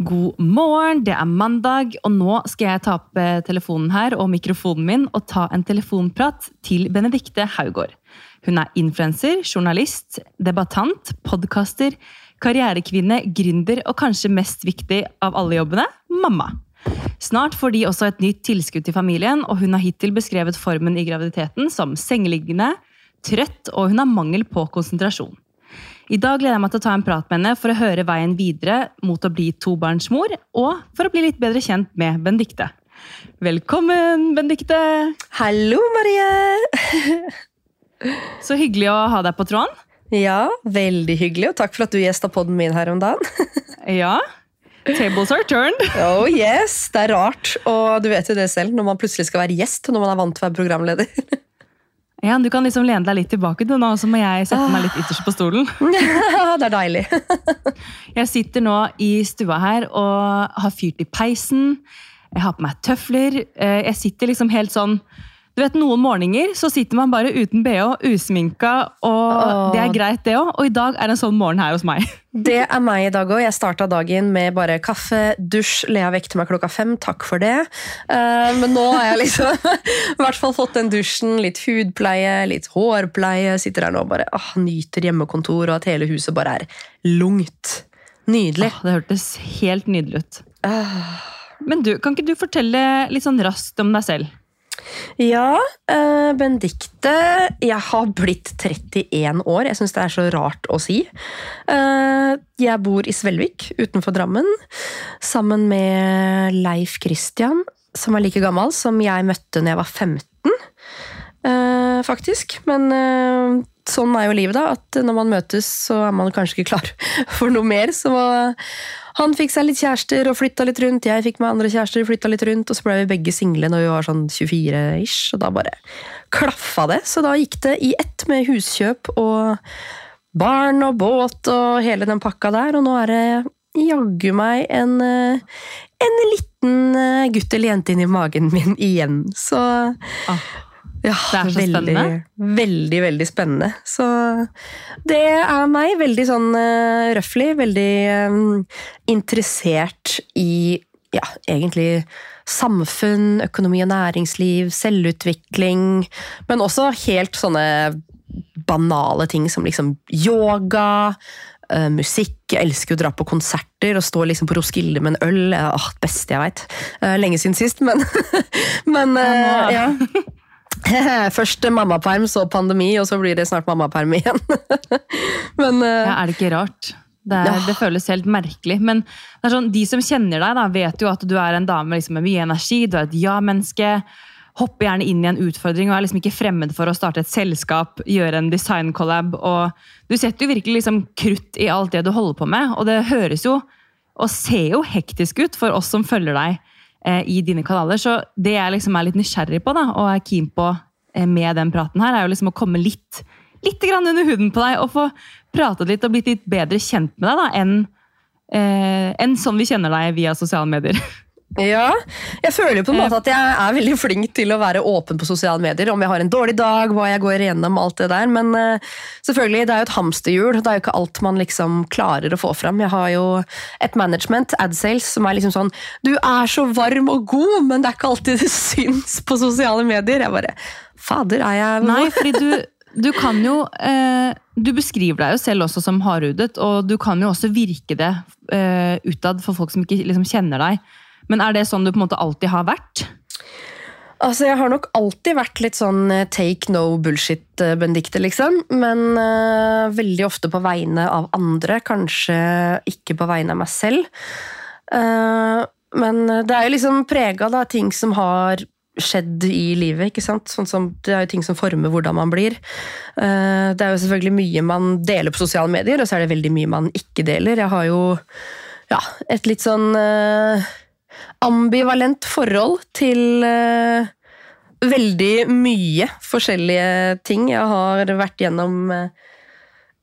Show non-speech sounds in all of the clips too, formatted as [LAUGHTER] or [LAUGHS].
God morgen, det er mandag, og nå skal jeg ta opp eh, telefonen her og mikrofonen min og ta en telefonprat til Benedikte Haugård. Hun er influenser, journalist, debattant, podkaster, karrierekvinne, gründer og kanskje mest viktig av alle jobbene mamma. Snart får de også et nytt tilskudd til familien, og hun har hittil beskrevet formen i graviditeten som sengeliggende, trøtt og hun har mangel på konsentrasjon. I dag gleder jeg meg til å ta en prat med henne for å høre veien videre mot å bli tobarnsmor, og for å bli litt bedre kjent med Benedicte. Velkommen, Benedicte! Hallo, Marie! [LAUGHS] Så hyggelig å ha deg på tråden. Ja, veldig hyggelig, og takk for at du gjesta podden min her om dagen. [LAUGHS] Ja, tables are turned. [LAUGHS] Oh yes, Det er rart, og du vet jo det selv, når man plutselig skal være gjest når man er vant til å være programleder. Ja, Du kan liksom lene deg litt tilbake, du nå, så må jeg sette meg litt ytterst på stolen. [LAUGHS] det er deilig. [LAUGHS] Jeg sitter nå i stua her og har fyrt i peisen. Jeg har på meg tøfler. Eh, Jeg sitter liksom helt sånn Du vet, Noen morgener så sitter man bare uten bh, usminka, og Åh. det er greit, det òg. Og i dag er det en sånn morgen her hos meg. [LAUGHS] Det er meg i dag òg. Jeg starta dagen med bare kaffe, dusj. Lea vekte meg klokka fem. Takk for det. Eh, Men nå har jeg liksom [LAUGHS] i hvert fall fått den dusjen. Litt hudpleie, litt hårpleie. Sitter her nå og bare åh, nyter hjemmekontor, og at hele huset bare er lungt. Nydelig. Åh, Det hørtes helt nydelig ut. Men du, kan ikke du fortelle litt sånn raskt om deg selv? Ja, uh, Benedicte Jeg har blitt 31 år. Jeg syns det er så rart å si. Uh, jeg bor i Svelvik utenfor Drammen sammen med Leif Christian, som er like gammel som jeg møtte når jeg var 15. Uh, faktisk. Men eh, sånn er jo livet, da. At når man møtes, så er man kanskje ikke klar [LAUGHS] for noe mer. Så han fikk seg litt kjærester og flytta litt rundt. Jeg fikk meg andre kjærester og flytta litt rundt. Og så ble vi begge single når vi var sånn 24-ish, og da bare klaffa det. Så da gikk det i ett med huskjøp og barn og båt og hele den pakka der. Og nå er det jaggu meg en, eh, en liten eh, gutt eller jente inni magen min igjen. Så Ah, ja, Det er så veldig, spennende. Veldig, veldig spennende. Så det er meg. Veldig sånn uh, røffelig. Veldig um, interessert i ja, egentlig samfunn, økonomi og næringsliv, selvutvikling. Men også helt sånne banale ting som liksom yoga, eh, musikk. Jeg elsker å dra på konserter og stå liksom på Roskilde med en øl. Eh, Åh, det beste jeg veit. lenge siden sist, men, [LAUGHS] men eh, ja. [LAUGHS] [LAUGHS] Først mammaperm, så pandemi, og så blir det snart mammaperm igjen. [LAUGHS] Men eh, Ja, er det ikke rart? Det, er, Ja. det føles helt merkelig. Men det sånn, de som kjenner deg, da, vet jo at du er en dame liksom, med mye energi. Du er et ja-menneske. Hopper gjerne inn i en utfordring og er liksom ikke fremmed for å starte et selskap, gjøre en design-collab. og Du setter jo virkelig liksom krutt i alt det du holder på med, og det høres jo og ser jo hektisk ut for oss som følger deg eh, i dine kanaler. Så det jeg liksom er litt nysgjerrig på da, og er keen på eh, med den praten her, er jo liksom å komme litt, litt under huden på deg og få pratet litt og blitt litt bedre kjent med deg da, enn eh, enn sånn vi kjenner deg via sosiale medier. [LAUGHS] ja, jeg føler jo på en måte at jeg er veldig flink til å være åpen på sosiale medier. Om jeg har en dårlig dag, hva jeg går igjennom, alt det der. Men uh, selvfølgelig, det er jo et hamsterhjul. Det er jo ikke alt man liksom klarer å få fram. Jeg har jo et management, AdSales, som er liksom sånn Du er så varm og god, men det er ikke alltid det [LAUGHS] syns på sosiale medier. Jeg bare Fader, er jeg Nei, fordi du, du kan jo uh Du beskriver deg jo selv også som hardhudet, og du kan jo også virke det uh, utad for folk som ikke liksom kjenner deg. Men er det sånn du på en måte alltid har vært? Altså, Jeg har nok alltid vært litt sånn eh, take no bullshit-Benedicte, liksom. Men uh, veldig ofte på vegne av andre, kanskje ikke på vegne av meg selv. Uh, men det er jo liksom prega av ting som har skjedd i livet. ikke sant? Sånn som, det er jo ting som former hvordan man blir. Uh, det er jo selvfølgelig mye man deler på sosiale medier, og så er det veldig mye man ikke deler. Jeg har jo ja, et litt sånn eh, ambivalent forhold til uh, veldig mye forskjellige ting. Jeg har vært gjennom eh,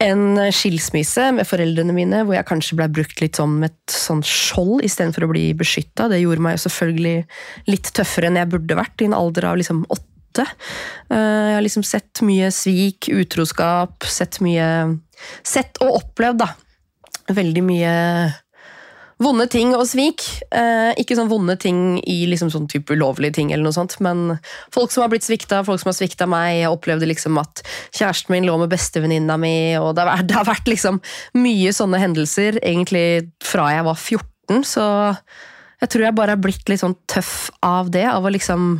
en skilsmisse med foreldrene mine, hvor jeg kanskje ble brukt litt som et sånn skjold istedenfor å bli beskytta. Det gjorde meg selvfølgelig litt tøffere enn jeg burde vært, i en alder av liksom åtte. Eh, Jeg har liksom sett mye svik, utroskap, sett mye Sett og opplevd, da. Veldig mye vonde ting og svik. Eh, ikke sånn vonde ting i liksom sånn type ulovlige ting, eller noe sånt, men folk som har blitt svikta, folk som har svikta meg. Jeg opplevde liksom at kjæresten min lå med bestevenninna mi, og det har, [LAUGHS] det har vært liksom mye sånne hendelser egentlig fra jeg var 14, så jeg tror jeg bare er blitt litt sånn tøff av det, av å liksom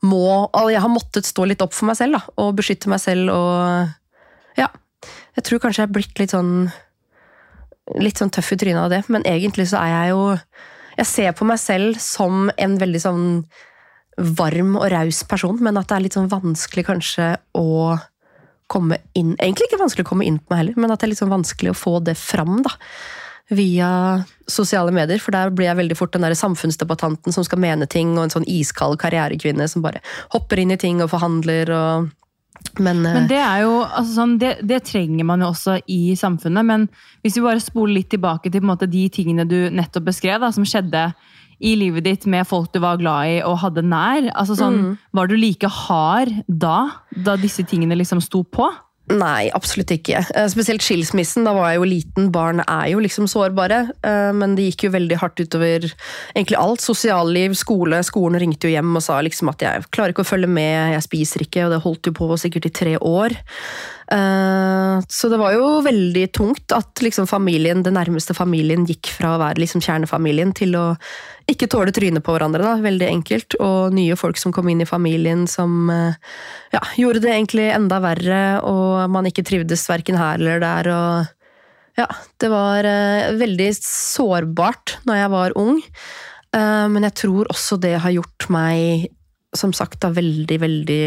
må Jeg har måttet stå litt opp for meg selv, da, og beskytte meg selv og Ja. Jeg tror kanskje jeg er blitt litt sånn litt sånn tøff i trynet av det, men egentlig så er jeg jo Jeg ser på meg selv som en veldig sånn varm og raus person, men at det er litt sånn vanskelig kanskje å komme inn Egentlig ikke vanskelig å komme inn på meg heller, men at det er litt sånn vanskelig å få det fram, da. Via sosiale medier, for der blir jeg veldig fort den der samfunnsdebattanten som skal mene ting, og en sånn iskald karrierekvinne som bare hopper inn i ting og forhandler og men, men, det er jo altså sånn, det, det, trenger man jo også i samfunnet. Men hvis vi bare spoler litt tilbake til måte, de tingene du nettopp beskrev, da, som skjedde i livet ditt med folk du var glad i og hadde nær. altså sånn, mm. Var du like hard da, da disse tingene liksom sto på? Nei, absolutt ikke. Eh, spesielt skilsmissen. Da var jeg jo liten. Barn er jo liksom sårbare. Eh, men det gikk jo veldig hardt utover egentlig alt. Sosialliv, skole. Skolen ringte jo hjem og sa liksom at jeg klarer ikke å følge med, jeg spiser ikke. Og det holdt jo på sikkert i tre år. Eh, så det var jo veldig tungt at liksom familien, den nærmeste familien gikk fra å være liksom kjernefamilien til å ikke tåle trynet på hverandre. da, Veldig enkelt. Og nye folk som kom inn i familien som eh, ja, gjorde det egentlig enda verre, og man ikke trivdes verken her eller der. og ja, det var uh, veldig sårbart når jeg var ung, men jeg tror også det har gjort meg, som sagt, da veldig, veldig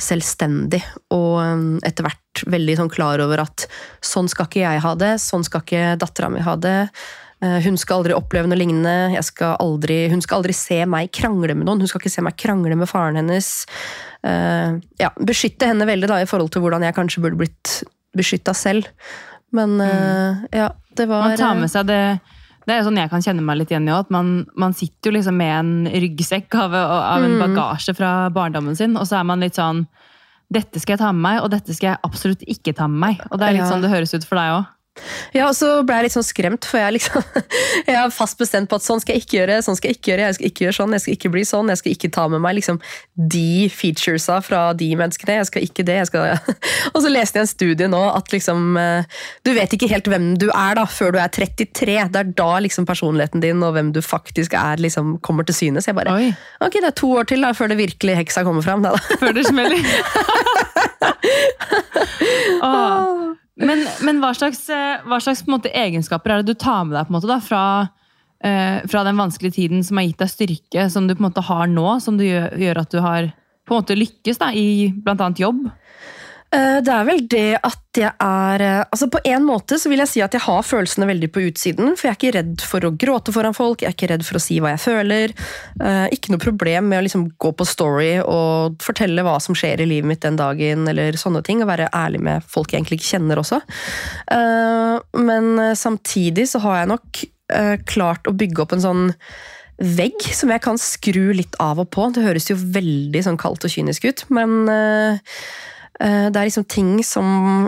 selvstendig, og etter hvert veldig sånn klar over at sånn skal ikke jeg ha det, sånn skal ikke dattera mi ha det. Eh, hun skal aldri oppleve noe lignende, skal aldri, hun skal aldri se meg krangle med noen. Hun skal ikke se meg krangle med faren hennes. Eh, ja, beskytte henne veldig da, i forhold til hvordan jeg kanskje burde blitt beskytta selv. Men mm. ja, det var Man tar med seg det det er sånn jeg kan kjenne meg litt igjen i at man, man, sitter jo liksom med en ryggsekk av, av en mm. bagasje fra barndommen sin, og så er man litt sånn Dette skal jeg ta med meg, og dette skal jeg absolutt ikke ta med meg. Og det er litt sånn det høres ut for deg òg. Ja, og så ble jeg litt sånn skremt, for jeg, liksom, [LAUGHS] jeg er fast bestemt på at sånn skal jeg ikke gjøre, sånn skal jeg ikke gjøre, jeg skal ikke gjøre sånn, jeg skal ikke bli sånn, jeg skal ikke ta med meg liksom, de featuresa fra de menneskene. Jeg skal ikke det. Jeg skal, ja. [LAUGHS] Og så leste jeg en studie nå at liksom, eh, du vet ikke helt hvem du er da, før du er 33. Det er da liksom, personligheten din og hvem du faktisk er, liksom, kommer til syne. Så jeg bare Oi. Ok, det er to år til da, før det virkelig heksa kommer fram. Da. Før det smeller. [LAUGHS] Åh. Men, men, hva slags, eh, hva slags måte, egenskaper er det du tar med deg på en måte, da, fra, eh, fra, den vanskelige tiden som har gitt deg styrke, som du på en måte har nå, som gjør, gjør at du har på en måte lykkes da, i bl.a. jobb? Eh, det er vel det at jeg er eh, altså På en måte så vil jeg si at jeg har følelsene veldig på utsiden. For jeg er ikke redd for å gråte foran folk, jeg er ikke redd for å si hva jeg føler. Eh, ikke noe problem med å liksom gå på Story og fortelle hva som skjer i livet mitt den dagen, eller sånne ting. Og være ærlig med folk jeg egentlig ikke kjenner også. Men samtidig så har jeg nok klart å bygge opp en sånn vegg som jeg kan skru litt av og på. Det høres jo veldig sånn kaldt og kynisk ut, men det er liksom ting som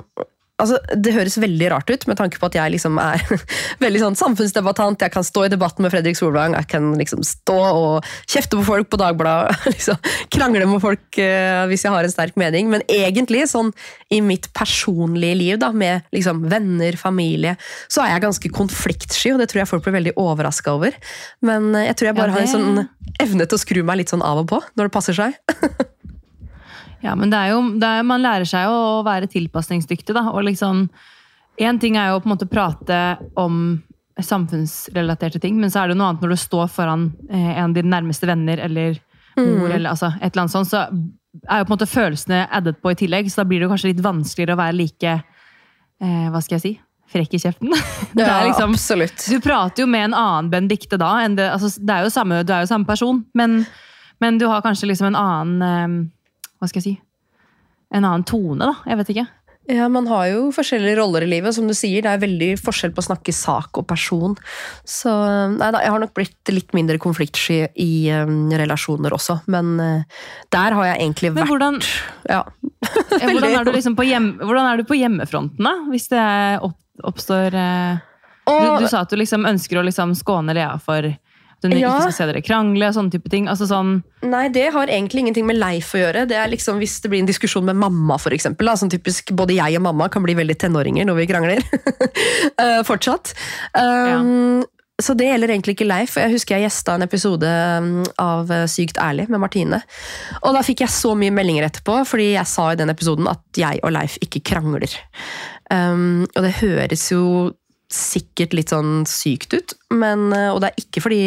Altså, det høres veldig rart ut, med tanke på at jeg liksom er [LAUGHS] veldig sånn samfunnsdebattant. Jeg kan stå i debatten med Fredrik Solvang, jeg kan liksom stå og kjefte på folk på Dagbladet. [LAUGHS] Liksom, krangle med folk uh, hvis jeg har en sterk mening. Men egentlig, sånn i mitt personlige liv, da, med liksom, venner, familie, så er jeg ganske konfliktsky, og det tror jeg folk blir veldig overraska over. Men uh, jeg tror jeg bare ja, det... har en sånn evne til å skru meg litt sånn av og på når det passer seg. [LAUGHS] Ja, men det er jo, det er, man lærer seg jo å være tilpasningsdyktig, da. Og liksom Én ting er jo på en måte prate om samfunnsrelaterte ting, men så er det noe annet når du står foran eh, en av dine nærmeste venner eller mor, mm. eller altså, et eller annet sånt, så er jo på en måte følelsene addet på i tillegg, så da blir det kanskje litt vanskeligere å være like eh, Hva skal jeg si? Frekk i kjeften. [LAUGHS] ja, liksom, absolutt. Du prater jo med en annen Benedicte da. det, altså, det er jo samme, Du er jo samme person, men, men du har kanskje liksom en annen eh, hva skal jeg si, en annen tone, da. Jeg vet ikke. Ja, Man har jo forskjellige roller i livet. Som du sier, det er veldig forskjell på å snakke sak og person. Så nei, da, jeg har nok blitt litt mindre konfliktsky i um, relasjoner også. Men uh, der har jeg egentlig vært hvordan, [LAUGHS] ja. hvordan, er du liksom på hjem, hvordan er du på hjemmefronten, da? Hvis det opp, oppstår uh Og- du, du sa at du liksom ønsker å liksom skåne Lea for hun Ja. ikke se dere krangle. sånne type ting. Altså sånn, Nei, det har egentlig ingenting med Leif å gjøre. Det er liksom Hvis det blir en diskusjon med mamma, for eksempel, da, som typisk både jeg og mamma kan bli veldig tenåringer når vi krangler. uh, [LAUGHS] fortsatt. Um, Så det gjelder egentlig ikke Leif. Jeg husker jeg gjesta en episode um, av eh, Sykt ærlig med Martine. Og da fikk jeg så mye meldinger etterpå, fordi jeg sa i den episoden at jeg og Leif ikke krangler. Um, og det høres jo sikkert litt sånn sykt ut, men, eh, og det er ikke fordi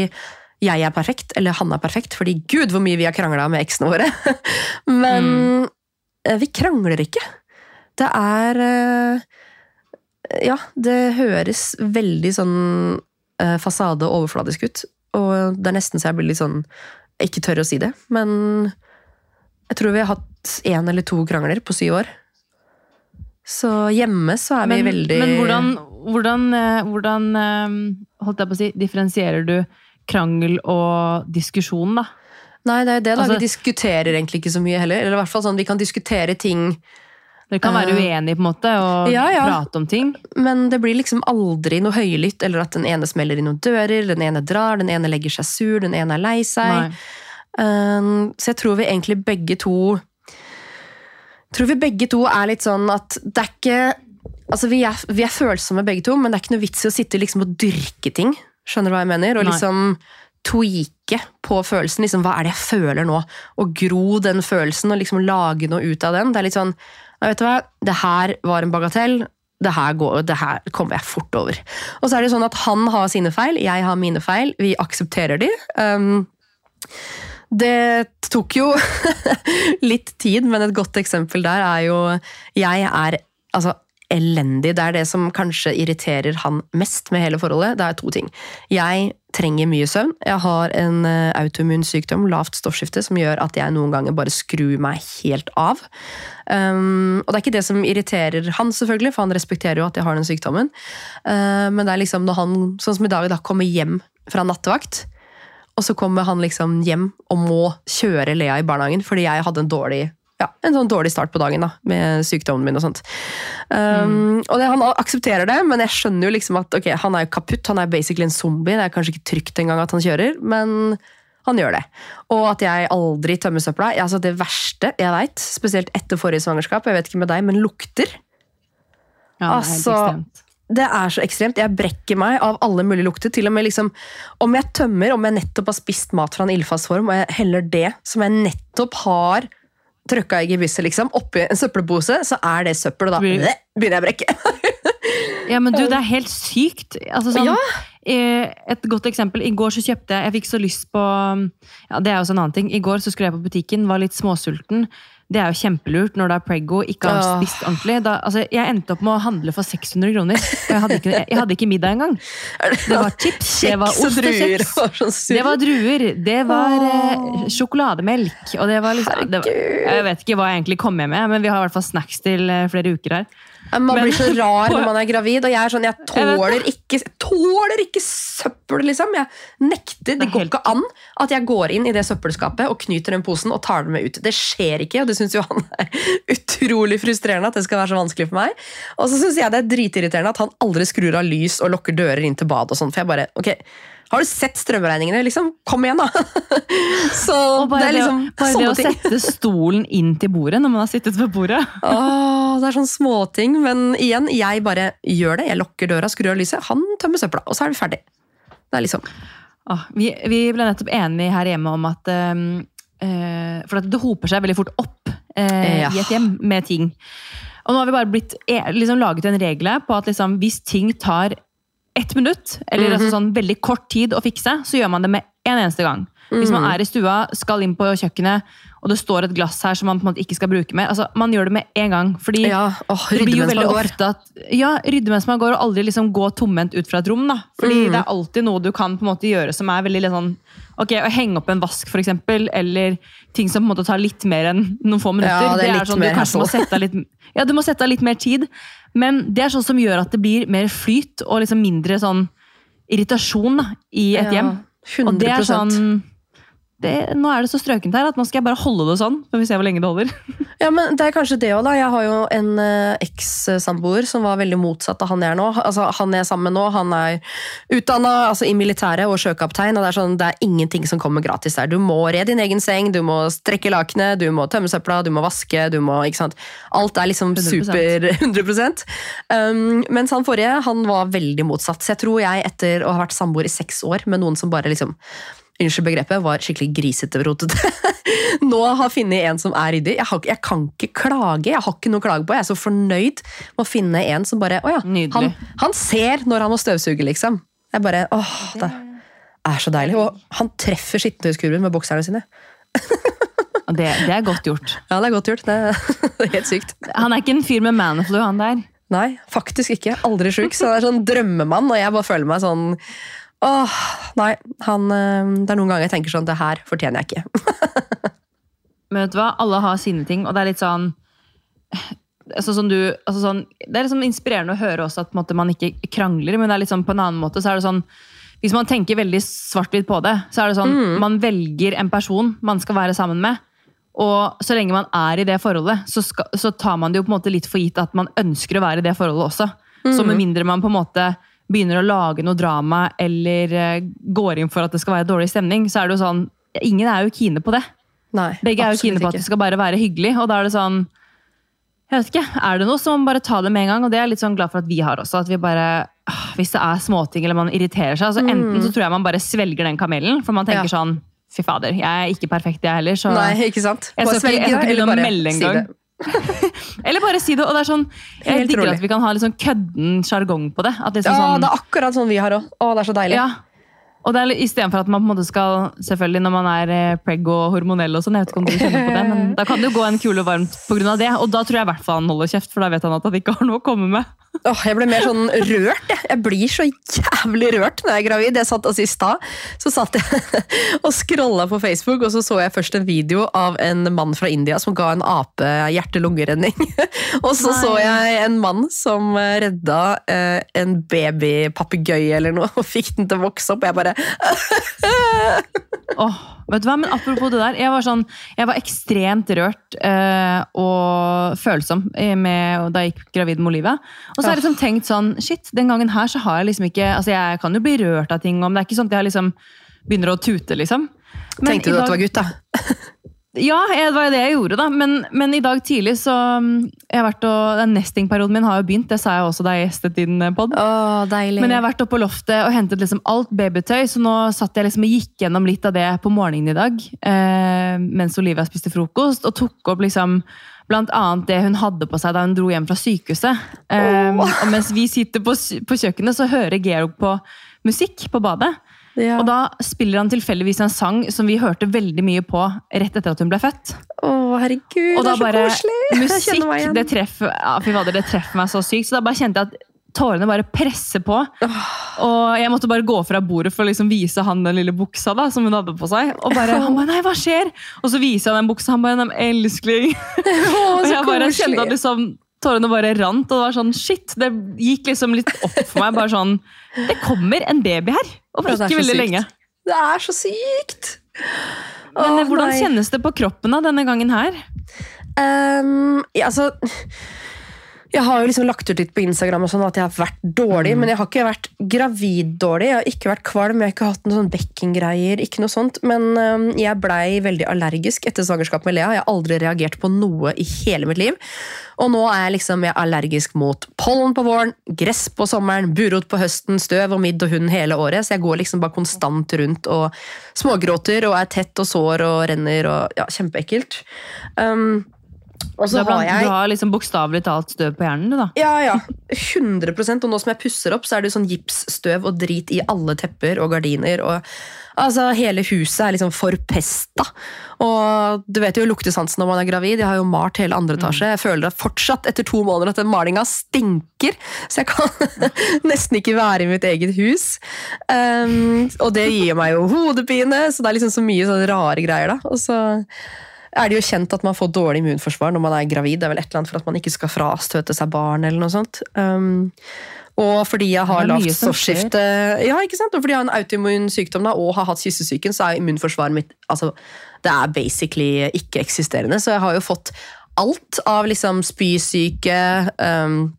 jeg er perfekt, eller han er perfekt, fordi gud hvor mye vi har krangla med eksene våre. [LAUGHS] Men mm. vi krangler ikke. Det er eh, Ja, det høres veldig sånn eh, fasade og overfladisk ut. Og det er nesten så jeg blir litt sånn ikke tør å si det, men jeg tror vi har hatt én eller to krangler på syv år. Så hjemme så er vi veldig men hvordan, hvordan, eh, hvordan eh, holdt jeg på å si, differensierer du krangel og diskusjon, da? Nei, det er det, da. Altså- vi diskuterer egentlig ikke så mye heller. Eller i hvert fall sånn, vi kan diskutere ting Dere kan være Eh, uenige på en måte og ja, ja. prate om ting. Men det blir liksom aldri noe høylytt, eller at den ene smeller i noen dører, den ene drar, den ene legger seg sur, den ene er lei seg. Nei. Så jeg tror vi egentlig begge to tror vi begge to er litt sånn at det er ikke Altså, vi er, vi er følsomme begge to, men det er ikke noe vits i å sitte liksom og dyrke ting. Skjønner du hva jeg mener? Og Nei. liksom tweake på følelsen. Liksom, hva er det jeg føler nå? Og gro den følelsen og liksom lage noe ut av den. Det er litt sånn «Nei, Vet du hva, det her var en bagatell. Det her, går, det her kommer jeg fort over. Og så er det sånn at han har sine feil, jeg har mine feil. Vi aksepterer de. Um, det tok jo [LAUGHS] litt tid, men et godt eksempel der er jo Jeg er altså elendig. Det er det som kanskje irriterer han mest med hele forholdet. Det er to ting. Jeg trenger mye søvn. Jeg har en eh, autoimmun sykdom, lavt stoffskifte, som gjør at jeg noen ganger bare skrur meg helt av. Um, og det er ikke det som irriterer han, selvfølgelig, for han respekterer jo at jeg har den sykdommen. Uh, men det er liksom når han, sånn som i dag, da kommer hjem fra nattevakt, og så kommer han liksom hjem og må kjøre Lea i barnehagen fordi jeg hadde en dårlig ja, en sånn dårlig start på dagen da, med sykdommen min og sånt. Um, Og det, han aksepterer det, men jeg skjønner jo liksom at okay, han er jo kaputt. Han er basically en zombie. Det er kanskje ikke trygt engang at han kjører, men han gjør det. Og at jeg aldri tømmer søpla. Altså det verste jeg veit, spesielt etter forrige svangerskap, jeg vet ikke med deg, men lukter. Ja, det er helt Altså, ekstremt. Det er så ekstremt. Jeg brekker meg av alle mulige lukter. Til og med liksom, Om jeg tømmer, om jeg nettopp har spist mat fra en ildfast form, og jeg heller det som jeg nettopp har trøkka i gebisset, liksom, oppi en søppelpose, så er det søppel, og da begynner jeg å brekke. [LAUGHS] Ja, men du, det er helt sykt. Altså, sånn, Ja. eh, Et godt eksempel. I går så kjøpte jeg Jeg fikk så lyst på ja, Det er også en annen ting. I går så skulle jeg på butikken, var litt småsulten. Det er jo kjempelurt når du er preggo, ikke har spist ordentlig. Da, altså, jeg endte opp med å handle for 600 kroner. Og jeg hadde ikke, jeg hadde ikke middag engang. Det var chips, det var ost og kjeks. sånn. Det var druer, det var eh, sjokolademelk, og det var liksom det var, Jeg vet ikke hva jeg egentlig kom med med, men vi har i hvert fall snacks til eh, flere uker her. Man blir så [LAUGHS] rar når man er gravid, og jeg er sånn, jeg tåler ikke, tåler ikke søppel, liksom. Jeg nekter. Det går ikke an at jeg går inn i det søppelskapet og knyter den posen og tar den med ut. Det skjer ikke, og det syns jo han er [LAUGHS] utrolig frustrerende at det skal være så vanskelig for meg. Og så syns jeg det er dritirriterende at han aldri skrur av lys og lukker dører inn til bad og sånn, for jeg bare ok, har du sett strømregningene? Liksom, kom igjen, da! [LAUGHS] Så det er liksom det, bare det å ting. sette stolen inn til bordet når man har sittet ved bordet. [LAUGHS] Åh, det er sånn småting, men igjen, jeg bare gjør det. Jeg lukker døra, skrur av lyset, han tømmer søpla, og så er vi ferdig. Det er liksom Åh, vi, vi ble nettopp enige her hjemme om at um, For at det hoper seg veldig fort opp eh, Ja. i et hjem med ting. Og nå har vi bare blitt, eh, liksom, laget en regel på at liksom, hvis ting tar ett minutt, eller Mhm. altså, sånn veldig kort tid å fikse, så gjør man det med en eneste gang. Hvis man Mhm. er i stua, skal inn på kjøkkenet, og det står et glass her som man på en måte ikke skal bruke mer, altså, man gjør det med en gang. fordi Ja, åh, det blir jo veldig ofte at Ja, rydde mens man går, og aldri liksom gå tomhendt ut fra et rom. da. Fordi Mm. det er alltid noe du kan på en måte gjøre som er veldig litt sånn Ok, Å henge opp en vask, for eksempel, eller ting som på en måte tar litt mer enn noen få minutter. Ja, det er litt sånn mer du kanskje må sette av litt Ja, du må sette av litt mer tid, men det er sånn som gjør at det blir mer flyt og liksom mindre sånn irritasjon da, i et Ja, hjem. 100 Og det er sånn det, nå er det så strøkent her at nå skal jeg bare holde det sånn. Så vi ser hvor lenge det holder. [LAUGHS] Ja, men det er kanskje det også da. Jeg har jo en eh, eks-samboer som var veldig motsatt av han jeg er nå. Altså, han jeg er sammen med nå, han er utdanna altså, i militæret og sjøkaptein, og det er sånn, det er ingenting som kommer gratis der. Du må re din egen seng, du må strekke lakenet, du må tømme søpla, du må vaske, du må Ikke sant. Alt er liksom 100%. super [LAUGHS] 100 um, Mens han forrige, han var veldig motsatt. Så jeg tror jeg, etter å ha vært samboer i seks år med noen som bare liksom Unnskyld begrepet, var skikkelig grisete og rotete. [LAUGHS] Nå har funnet en som er ryddig. Jeg, har, jeg kan ikke klage. Jeg har ikke noe å klage på. Jeg er så fornøyd med å finne en som bare Å ja, han, han ser når han må støvsuge, liksom. Jeg bare Åh, det er så deilig. Og han treffer skittentøyskurven med bokserne sine. Det, det er godt gjort. [LAUGHS] Ja, det er godt gjort. Det, [LAUGHS] det er helt sykt. Han er ikke en fyr med manflu, han der. Nei, faktisk ikke. Aldri sjuk. Så det er sånn drømmemann, og jeg bare føler meg sånn Åh, nei. Han, øh, det er noen ganger jeg tenker sånn Det her fortjener jeg ikke. [LAUGHS] Men vet du hva? Alle har sine ting, og det er litt sånn altså sånn du, altså sånn, Det er liksom inspirerende å høre også at måte, man ikke krangler, men det er litt sånn, på en annen måte så er det sånn Hvis man tenker veldig svart-hvitt på det, så er det sånn man velger en person man skal være sammen med. Og så lenge man er i det forholdet, så, skal, så tar man det jo på en måte litt for gitt at man ønsker å være i det forholdet også. Så med mindre man på en måte begynner å lage noe drama eller eh, går inn for at det skal være dårlig stemning, så er det jo sånn Ingen er jo kine på det. Nei, Begge er jo kine på at det skal bare være hyggelig, og da er det sånn Jeg vet ikke, Er det noe, man bare ta det med en gang, og det er jeg litt sånn glad for at vi har også. at vi bare, ah, Hvis det er småting eller man irriterer seg, altså enten så tror jeg man bare svelger den kamelen, for man tenker Mm. Ja. sånn Fy fader, jeg er ikke perfekt, jeg heller. Så, Nei, ikke sant? Jeg skal ikke- jeg skal ikke begynne å melde engang. [LAUGHS] Eller bare si det. og det er sånn, Jeg Helt digger at vi kan ha litt sånn kødden sjargong på det. At det, er sånn, det er akkurat sånn vi har òg. Å, det er så deilig. ja. Og det er Istedenfor at man på en måte skal Selvfølgelig når man er eh, preg og hormonell og sånn, jeg vet ikke om du kjenner på det, men da kan det jo gå en kule varmt pga. det. Og da tror jeg i hvert fall han holder kjeft, for da vet han at han ikke har noe å komme med. Åh, jeg ble mer sånn rørt. Jeg, jeg blir så jævlig rørt når jeg er gravid. Jeg satt altså I stad så satt jeg [LAUGHS] og scrolla på Facebook, og så så jeg først en video av en mann fra India som ga en ape hjerte-lungeredning. [LAUGHS] og så Nei. så jeg en mann som redda eh, en babypapegøye eller noe, [LAUGHS] og fikk den til å vokse opp. Jeg bare [LAUGHS] Åh, vet du hva, men Apropos det der, jeg var, sånn, jeg var ekstremt rørt eh, og følsom med, da jeg gikk gravid med Olivia. Og så har jeg liksom tenkt sånn Shit, den gangen her så har jeg liksom ikke altså Jeg kan jo bli rørt av ting, om det er ikke sånn at jeg liksom begynner å tute, liksom. Men Tenkte du at du det var gutt, da? [LAUGHS] Ja, det var jo det jeg gjorde, da. Men, men i dag tidlig så mm, jeg har vært og, Den nestingperioden min har jo begynt, det sa jeg også da jeg gjestet din pod. Å, deilig. Men jeg har vært oppe på loftet og hentet liksom alt babytøy, så nå satt jeg liksom og gikk gjennom litt av det på morgenen i dag. Eh, mens Olivia spiste frokost, og tok opp liksom blant annet det hun hadde på seg da hun dro hjem fra sykehuset. Eh, oh. Og mens vi sitter på, på kjøkkenet, så hører Georg på musikk på badet. Ja. Og da spiller han tilfeldigvis en sang som vi hørte veldig mye på rett etter at hun ble født. Å, herregud, Og det er så bare koselig! Musikk, det treffer, ja, fy fader, det treffer meg så sykt. Så da bare kjente jeg at tårene bare presser på. Og jeg måtte bare gå fra bordet for å liksom vise han den lille buksa da, som hun hadde på seg. Og bare, han bare, nei, hva skjer? Og så viser jeg den buksa, han bare, nei, elskling. [LAUGHS] Å, Og jeg bare koselig. kjente at liksom, tårene bare rant, og det var sånn, shit, det gikk liksom litt opp for meg, bare sånn, det kommer en baby her, er ikke veldig sykt. lenge. Det er så sykt! Men Åh, eh, hvordan nei. kjennes det på kroppen da, denne gangen her? Um, ja, altså Jeg har jo liksom lagt ut litt på Instagram og sånn at jeg har vært dårlig, men jeg har ikke vært gravid-dårlig. Jeg har ikke vært kvalm, jeg har ikke hatt noen sånn bekkengreier. ikke noe sånt, Men ehm, jeg blei veldig allergisk etter svangerskap med Lea. Jeg har aldri reagert på noe i hele mitt liv. Og nå er jeg liksom jeg er allergisk mot pollen på våren, gress på sommeren, burot på høsten, støv og midd og hund hele året. Så jeg går liksom bare konstant rundt og smågråter og er tett og sår og renner og ja, kjempeekkelt. Um, og så har, jeg du har liksom bokstavelig talt støv på hjernen, du da. ja, ja. 100% Og nå som jeg pusser opp, så er det sånn gipsstøv og drit i alle tepper og gardiner. Og, altså, hele huset er liksom forpesta. Og du vet jo luktesansen når man er gravid. Jeg har jo malt hele andre etasje. Jeg føler at fortsatt etter to måneder at den malinga stinker. Så jeg kan [LAUGHS] nesten ikke være i mitt eget hus. Um, og det gir meg jo hodepine, så det er liksom så mye sånne rare greier. da. Og så er det jo kjent at man får dårlig immunforsvar når man er gravid. Det er vel et eller annet for at man ikke skal frastøte seg barn eller noe sånt. Um, Og fordi jeg har lavt stoffskifte Ja, ikke sant? Og fordi jeg har en autoimmun sykdom da, og har hatt kyssesyken, så er immunforsvaret mitt altså, Det er basically ikke-eksisterende. Så jeg har jo fått alt av liksom spysyke, um,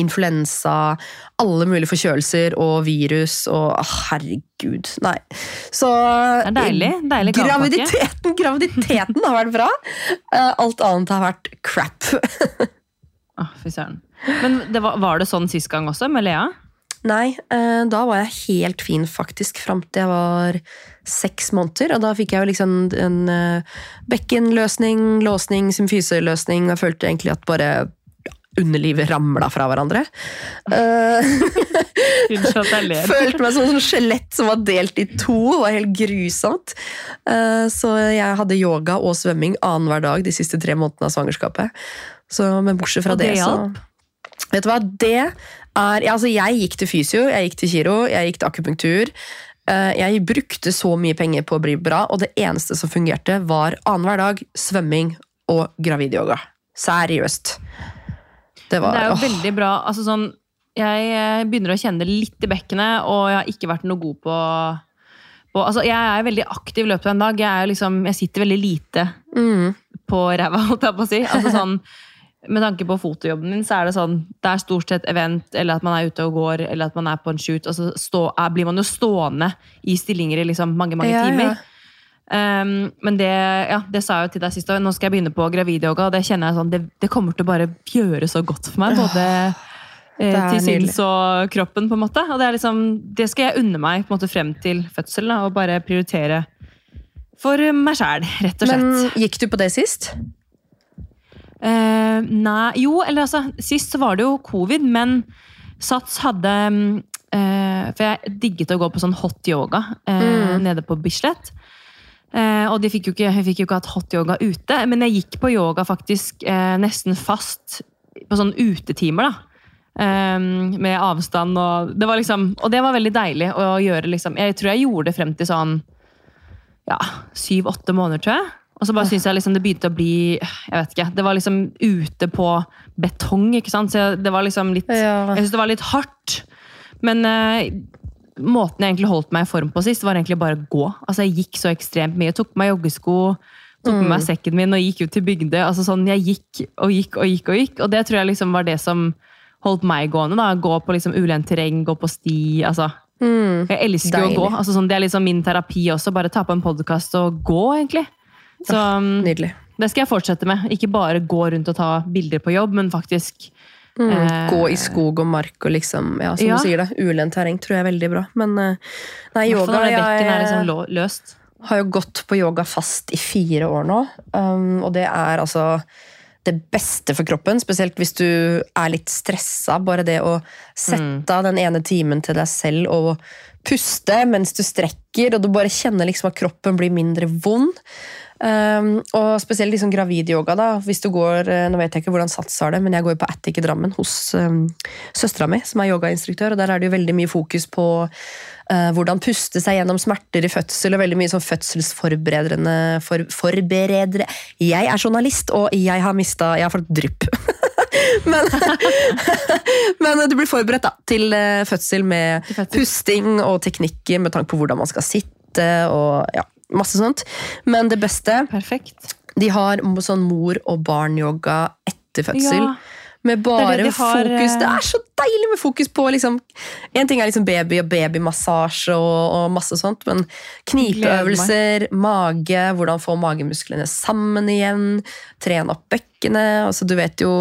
influensa, alle mulige forkjølelser og virus og ah, Herregud, nei. Så Det er deilig. Deilig graviditeten, graviditeten har vært bra. Eh, Alt annet har vært crap. Åh, fy søren. Men det var, var det sånn sist gang også, med Lea? Nei, eh, da var jeg helt fin faktisk fram til jeg var seks måneder. Og da fikk jeg jo liksom en eh, bekkenløsning, låsning, symfyseløsning. Jeg følte egentlig at bare underlivet ramla fra hverandre. Ler. følte meg som et skjelett som var delt i to. Det var helt grusomt. Uh, Så jeg hadde yoga og svømming annenhver dag de siste tre månedene av svangerskapet. Så, men bortsett fra Og det, det så? Vet du hva, det er ja, altså Jeg gikk til fysio, jeg gikk til kiro, jeg gikk til akupunktur. Eh, Jeg brukte så mye penger på å bli bra, og det eneste som fungerte, var annenhver dag svømming og gravidyoga. Seriøst. Det var Det er jo åh. veldig bra. Altså sånn, jeg eh, begynner å kjenne det litt i bekkenet, og jeg har ikke vært noe god på, på altså Jeg er veldig aktiv i løpet av en dag. Jeg, liksom, jeg sitter veldig lite mm, på ræva, [LAUGHS] holdt jeg på å si. Altså [LAUGHS] sånn, med tanke på fotojobben min, så er det sånn Det er stort sett event, eller at man er ute og går, eller at man er på en shoot. Og så stå, er, blir man jo stående i stillinger i liksom mange, mange Ja, ja. Um, men det, ja, det sa jeg jo til deg sist, òg. nå skal jeg begynne på gravidyoga, og det kjenner jeg sånn, det, det kommer til å bare gjøre så godt for meg. Både eh, til sinns og kroppen, på en måte. Og det, liksom, det skal jeg unne meg måte frem til fødsel, da, og bare prioritere for meg sjæl, rett og slett. Men gikk du på det sist? Eh, nei, jo, eller altså Sist så var det jo covid, men Sats hadde eh, For jeg digget å gå på sånn hot yoga eh, Mm. nede på Bislett. Eh, og de fikk jo ikke, jeg fikk jo ikke hatt hot yoga ute, men jeg gikk på yoga faktisk eh, nesten fast på sånn utetimer, da. Eh, med avstand og det var liksom Og det var veldig deilig å gjøre, liksom. Jeg tror jeg gjorde det frem til sånn ja, syv-åtte måneder, tror jeg. Og så bare syns jeg liksom det begynte å bli Jeg vet ikke. Det var liksom ute på betong, ikke sant. Så det var liksom litt Jeg syns det var litt hardt. Men eh, måten jeg egentlig holdt meg i form på sist, var egentlig bare å gå. Altså Jeg gikk så ekstremt mye. Jeg tok på meg joggesko, tok med meg sekken min og gikk ut til Bygdøy. Altså sånn, Jeg gikk og gikk og gikk og gikk. Og det tror jeg liksom var det som holdt meg gående. da, Gå på liksom ulendt terreng, gå på sti. altså Mm. jeg elsker Deilig. å gå. Altså, sånn, det er liksom min terapi også. Bare ta på en podkast og gå, egentlig. Så um, Nydelig. det skal jeg fortsette med. Ikke bare gå rundt og ta bilder på jobb, men faktisk Mm. Eh, Gå i skog og mark og liksom, ja, som ja. du sier det, ulendt terreng tror jeg er veldig bra. Men eh, nei, yoga jeg, er liksom løst. har jo gått på yoga fast i fire år nå. Um, og det er altså det beste for kroppen, spesielt hvis du er litt stressa. Bare det å sette av den ene timen til deg selv og puste mens du strekker, og du bare kjenner liksom at kroppen blir mindre vond. Um, og spesielt liksom gravidyoga. da, hvis du går, eh, Nå vet jeg ikke hvordan Sats har det, men jeg går på Attic i Drammen hos um, søstera mi, som er yogainstruktør. og Der er det jo veldig mye fokus på uh, hvordan puste seg gjennom smerter i fødsel, og veldig mye sånn fødselsforberedende for, Forberedere Jeg er journalist, og jeg har mista Jeg har fått drypp. [LAUGHS] men, [LAUGHS] men du blir forberedt da, til eh, fødsel med pusting og teknikker med tanke på hvordan man skal sitte og ja, masse sånt. Men det beste Perfekt. de har sånn mor- og barn-yoga etter fødsel. Ja. Med bare Det det de har, fokus eh, Det er så deilig med fokus på liksom En ting er liksom baby og babymassasje og, og masse sånt, men knipeøvelser, mage, hvordan få magemusklene sammen igjen, trene opp bekkenet altså, Du vet jo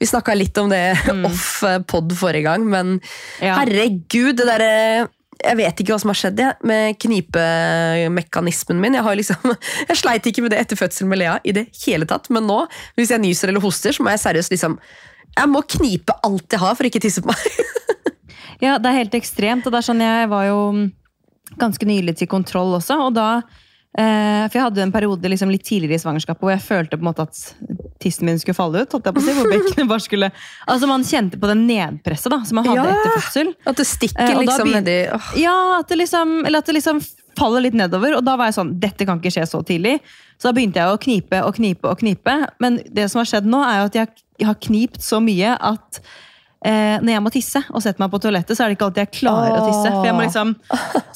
Vi snakka litt om det [LAUGHS] off eh, pod forrige gang, men Ja. herregud, det derre jeg vet ikke hva som har skjedd jeg, med knipemekanismen min. Jeg, har liksom, [LAUGHS] jeg sleit ikke med det etter fødselen med Lea i det hele tatt, men nå, hvis jeg nyser eller hoster, så må jeg seriøst liksom Jeg må knipe alt jeg har for ikke tisse på meg. [LAUGHS] Ja, det er helt ekstremt. Og det er sånn, jeg var jo ganske nylig til kontroll også, og da For jeg hadde en periode liksom litt tidligere i svangerskapet hvor jeg følte på en måte at tissen min skulle falle ut. si, hvor [LAUGHS] bare skulle... Altså Man kjente på det nedpresset da, som man hadde Ja. etter fødsel. At det stikker Eh, liksom nedi oh. Ja, at det liksom, eller at det liksom faller litt nedover. Og da var jeg sånn, dette kan ikke skje så tidlig. Så da begynte jeg å knipe og knipe og knipe. Men det som har skjedd nå, er jo at jeg, jeg har knipt så mye at eh, når jeg må tisse og setter meg på toalettet, så er det ikke alltid jeg klarer å tisse. For jeg må liksom,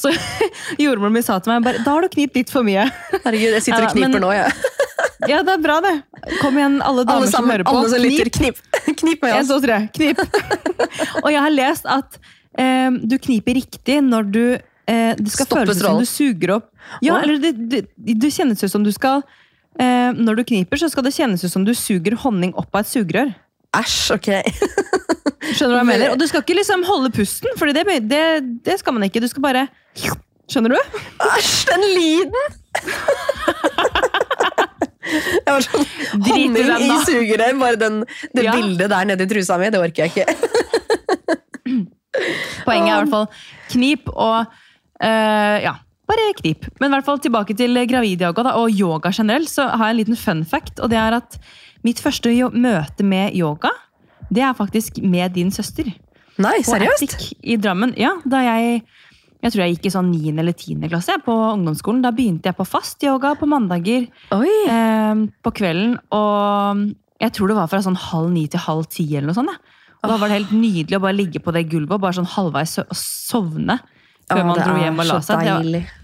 så [LAUGHS] jordmoren min sa til meg bare, da har du knipt litt for mye. Herregud, jeg sitter og Ja, men- kniper nå, jeg. [LAUGHS] Ja, det er bra det. Kom igjen, alle damer Alle som hører på. alle som lytter, Knip. knip. [LAUGHS] Med En, to, tre. Knip. og jeg har lest at eh, du kniper riktig når du eh, Det skal Stopper føles som du suger opp Ja, Åh. eller det, det, det kjennes ut som du skal eh, Når du kniper, så skal det kjennes ut som du suger honning opp av et sugerør. Æsj, ok. Skjønner du hva jeg mener? Og du skal ikke liksom holde pusten, for det, det, det skal man ikke. Du skal bare Skjønner du? Æsj, den lyden! Jeg var sånn Honning i sugerør. Bare den, det Ja. bildet der nede i trusa mi, det orker jeg ikke. [CLEARS THROAT] Poenget er i hvert fall knip og eh, Ja, bare knip. Men i hvert fall tilbake til gravidyoga da, og yoga generelt, så har jeg en liten fun fact. Og det er at mitt første møte med yoga, det er faktisk med din søster. Nei, På seriøst? Attic i Drammen. Ja, da jeg jeg tror jeg gikk i sånn 9. eller 10. klasse på ungdomsskolen. Da begynte jeg på fast yoga på mandager eh, på kvelden. Og jeg tror det var fra sånn halv ni til halv ti. eller noe sånt. Ja. Og Da var det helt nydelig å bare ligge på det gulvet og bare sånn halvveis sovne. Før Ja, man dro hjem og la seg. Det var-.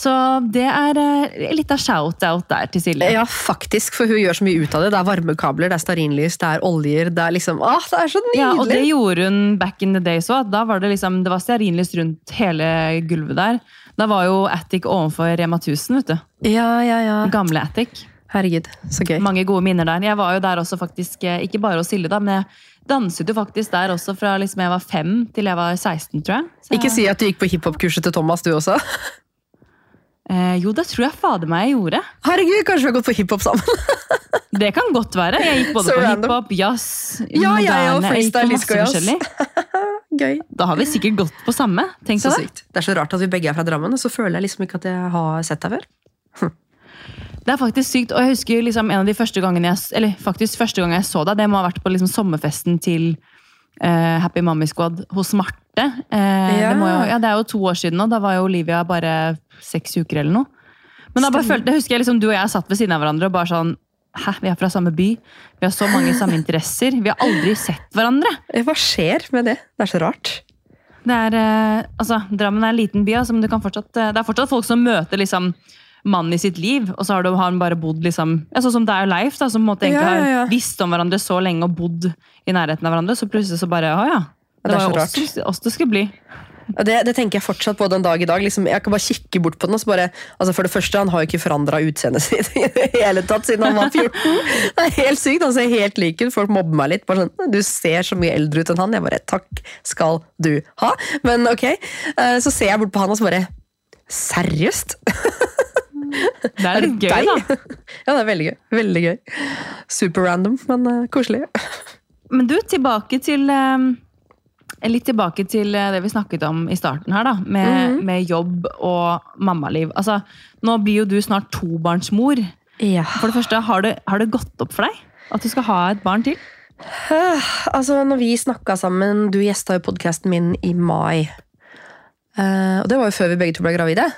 Så det er eh, litt av shout-out der til Silje. Ja, faktisk, for hun gjør så mye ut av det. Det er varmekabler, det er stearinlys, det er oljer. Det er liksom, åh, det er så nydelig! Ja, og det gjorde hun back in the days òg. Da var det liksom, det var stearinlys rundt hele gulvet der. Da var jo Attic ovenfor Rema 1000, vet du. ja, ja, ja. Gamle Attic. Herregud, så gøy. Mange gode minner der. Jeg var jo der også faktisk, eh, ikke bare hos Silje, da, men jeg danset jo faktisk der også fra liksom jeg var fem til jeg var 16, tror jeg. Så, Ikke si at du gikk på hiphop-kurset til Thomas, du også. [LAUGHS] eh, jo, det tror jeg fader meg jeg gjorde. Herregud, kanskje vi har gått på hiphop sammen? [LAUGHS] Det kan godt være. Jeg gikk både so på hiphop, jazz, Ja, moderne. På freestyle, masse disco, forskjellig. [LAUGHS] Gøy. Da har vi sikkert gått på samme. Tenk Så deg det. sykt. Det er så rart at vi begge er fra Drammen, og så føler jeg liksom ikke at jeg har sett deg før. Det er faktisk sykt, og jeg husker liksom en av de første gangene jeg, eller faktisk første gang jeg så deg, det må ha vært på liksom sommerfesten til eh, Happy Mommy Squad hos Marte. Eh, Ja. det, må jo, ja, det er jo to år siden nå, da var jo Olivia bare seks uker eller noe. Men da bare følte, jeg husker jeg liksom, du og jeg satt ved siden av hverandre og bare sånn Hæ, vi er fra samme by. Vi har så mange [LAUGHS] samme interesser. Vi har aldri sett hverandre. Hva skjer med det? Det er så rart. Det er, eh, altså, Drammen er en liten by, altså, men du kan fortsatt, det er fortsatt folk som møter liksom, mannen i sitt liv, og så har, du, har han bare bodd liksom, ja, sånn som det er Leif, da, som på en måte egentlig Ja, har visst om hverandre så lenge og bodd i nærheten av hverandre, så plutselig så bare Å ja. Det, det var jo oss, oss det skulle bli. Og Det, det tenker jeg fortsatt på den dag i dag. Liksom, jeg kan bare kikke bort på den og så bare altså For det første, han har jo ikke forandra utseendet [LAUGHS] sitt i det hele tatt siden han var 14. Det er helt sykt, Han ser helt lik ut. Folk mobber meg litt. Bare sånn, Du ser så mye eldre ut enn han. Jeg bare Takk skal du ha. Men ok. Eh, Så ser jeg bort på han og så bare Seriøst? [LAUGHS] Det er litt gøy, da. [LAUGHS] Ja, det er veldig gøy. Veldig gøy. Super random, men uh, koselig. [LAUGHS] Men du, tilbake til um, Litt tilbake til eh, det vi snakket om i starten her, da. Med, Mhm. med jobb og mammaliv. Altså, nå blir jo du snart tobarnsmor. Ja. For det første, har det, har det gått opp for deg at du skal ha et barn til? [SIGHS] Altså, når vi snakka sammen Du gjesta jo podkasten min i mai. Uh, og det var jo før vi begge to ble gravide.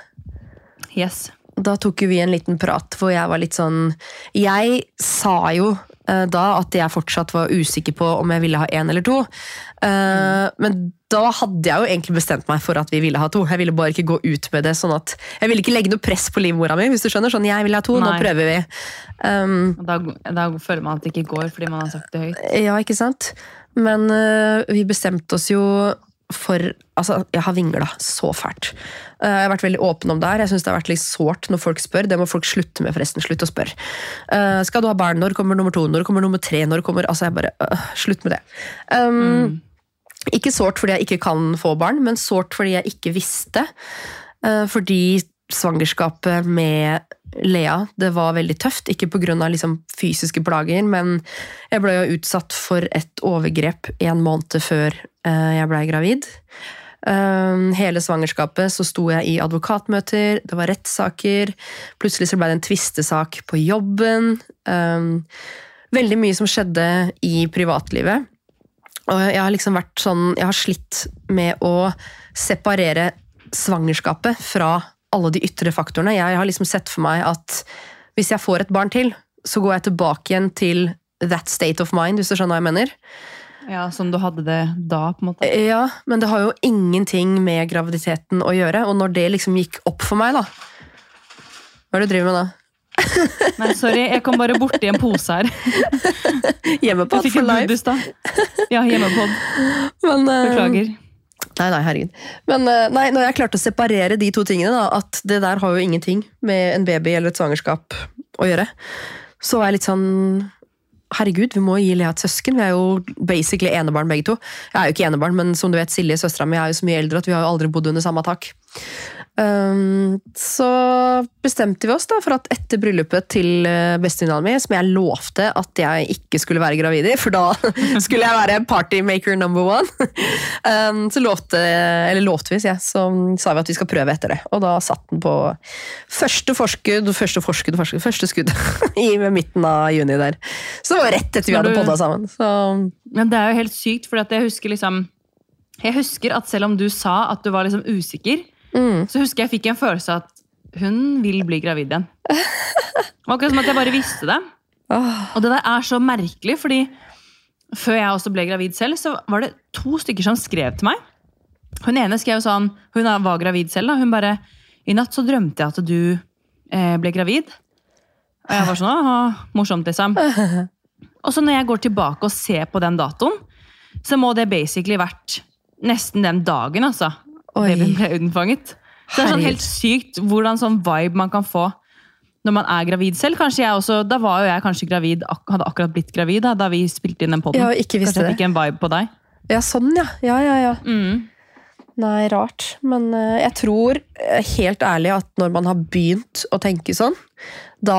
Yes. Da tok jo vi en liten prat hvor jeg var litt sånn Jeg sa jo eh, da at jeg fortsatt var usikker på om jeg ville ha én eller to. Eh, Men da hadde jeg jo egentlig bestemt meg for at vi ville ha to. Jeg ville bare ikke gå ut med det. sånn at Jeg ville ikke legge noe press på livmora mi. hvis du skjønner, sånn jeg vil ha to, nå prøver vi. Um, Da, da føler man at det ikke går fordi man har sagt det høyt. Ja, ikke sant? Men uh, vi bestemte oss jo for Altså, jeg har vingla så fælt. Øh, jeg har vært veldig åpen om det her. Jeg syns det har vært litt sårt når folk spør. Det må folk slutte med, forresten. Slutt å spørre. Uh, skal du ha barn? Når kommer nummer to? Når kommer nummer tre? Når kommer Altså, jeg bare uh, Slutt med det. Um, Ikke sårt fordi jeg ikke kan få barn, men sårt fordi jeg ikke visste. Uh, Fordi svangerskapet med Lea det var veldig tøft. Ikke pga. Liksom fysiske plager, men jeg ble jo utsatt for et overgrep en måned før eh, jeg blei gravid. Eh, Hele svangerskapet så sto jeg i advokatmøter, det var rettssaker. Plutselig så ble det en tvistesak på jobben. Eh, Veldig mye som skjedde i privatlivet. Og jeg har liksom vært sånn Jeg har slitt med å separere svangerskapet fra alle de ytre faktorene. Jeg har liksom sett for meg at hvis jeg får et barn til, så går jeg tilbake igjen til that state of mind, hvis du skjønner hva jeg mener. Ja, Som du hadde det da, på en måte? Ja, men det har jo ingenting med graviditeten å gjøre. Og når det liksom gikk opp for meg, da Hva er det du driver med da? [LAUGHS] Nei, sorry, jeg kom bare borti en pose her. [LAUGHS] Hjemmepod for life. buddhist. Ja, hjemmepod. Men, uh, Beklager. Nei, nei, herregud. Men uh, nei, når jeg klarte å separere de to tingene, da, at det der har jo ingenting med en baby eller et svangerskap å gjøre, så var jeg litt sånn Herregud, vi må gi Lea et søsken. Vi er jo basically enebarn begge to. Jeg er jo ikke enebarn, men som du vet, Silje, søstera mi, er jo så mye eldre at vi har jo aldri bodd under samme tak. Um, så bestemte vi oss da for at etter bryllupet til eh, bestevenninna mi, som jeg lovte at jeg ikke skulle være gravid i, for da [LAUGHS] skulle jeg være partymaker number one, um, [LAUGHS] så lovte, eller lovte vi, ja, så sa vi at vi skal prøve etter det. Og da satt den på første forskudd, første forskudd, forskudd første skudd [LAUGHS] i midten av juni der. Så det var rett etter vi hadde podda sammen. Så Men det er jo helt sykt, for jeg husker liksom Jeg husker at selv om du sa at du var liksom usikker, mm, så husker jeg fikk en følelse av at hun vil bli gravid igjen. Det var akkurat som at jeg bare visste det. Og det der er så merkelig, fordi før jeg også ble gravid selv, så var det to stykker som skrev til meg. Hun ene skrev sånn, hun var gravid selv, da. Hun bare I natt så drømte jeg at du eh, ble gravid. Og jeg var sånn Å, morsomt, liksom. [LAUGHS] Og så når jeg går tilbake og ser på den datoen, så må det basically vært nesten den dagen, altså. Oi. Babyen ble unnfanget. Så det er sånn helt sykt hvordan sånn vibe man kan få når man er gravid selv. Kanskje jeg også, Da var jo jeg kanskje gravid, hadde akkurat blitt gravid da, da vi spilte inn den poden. Ja, ikke Kanskje jeg det. fikk en vibe på deg. Ja, sånn, ja. Ja, ja, ja. Mm. Nei, rart. Men eh, jeg tror eh, helt ærlig at når man har begynt å tenke sånn, da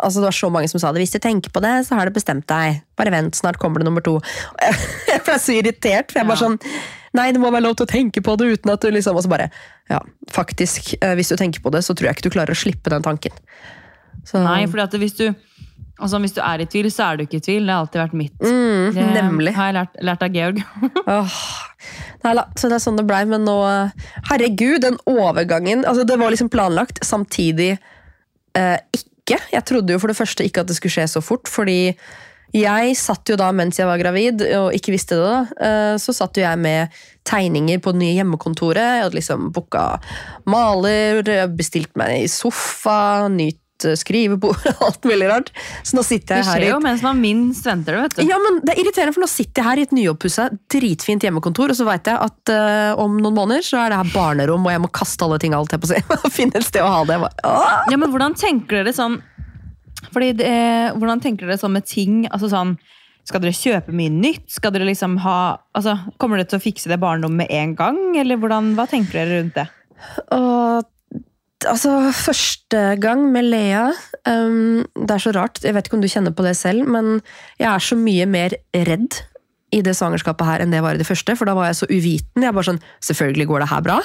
Altså, det var så mange som sa det. Hvis du tenker på det, så har du bestemt deg. Bare vent, snart kommer det nummer to. [LAUGHS] Jeg ble så irritert, for jeg bare sånn Nei, det må være lov til å tenke på det uten at du liksom Og så bare Ja, faktisk. eh, Hvis du tenker på det, så tror jeg ikke du klarer å slippe den tanken. Så, Nei, at hvis du, altså hvis du er i tvil, så er du ikke i tvil. Det har alltid vært mitt. mm, Det Nemlig. har jeg lært, lært av Georg. [LAUGHS] oh, Nei da, så det er sånn det blei, men nå Herregud, den overgangen altså Det var liksom planlagt, samtidig eh, ikke. Jeg trodde jo for det første ikke at det skulle skje så fort, fordi jeg satt jo da mens jeg var gravid og ikke visste det, da, eh, så satt jo jeg med tegninger på det nye hjemmekontoret. Jeg hadde liksom booka maler, bestilt meg i sofa, nytt skrivebord skrivebord, [LAUGHS] alt mulig rart. Så nå sitter jeg her Det skjer i jo mens man minst venter det, vet du. ja, men Det er irriterende, for nå sitter jeg her i et nyoppussa, dritfint hjemmekontor, og så vet jeg at uh, om noen måneder så er det her barnerom, og jeg må kaste alle ting alt jeg på seg. [LAUGHS] og finne et sted å ha det. Bare! Ja, men hvordan tenker dere sånn fordi det, Hvordan tenker dere sånn med ting? altså sånn, Skal dere kjøpe mye nytt? Skal dere liksom ha, altså, Kommer dere til å fikse det barndommet med en gang? Eller hvordan, hva tenker dere rundt det? Og altså, første gang med Lea um, Det er så rart, jeg vet ikke om du kjenner på det selv, men jeg er så mye mer redd i det svangerskapet her enn det var i det første, for da var jeg så uviten. Jeg bare sånn, Selvfølgelig går det her bra.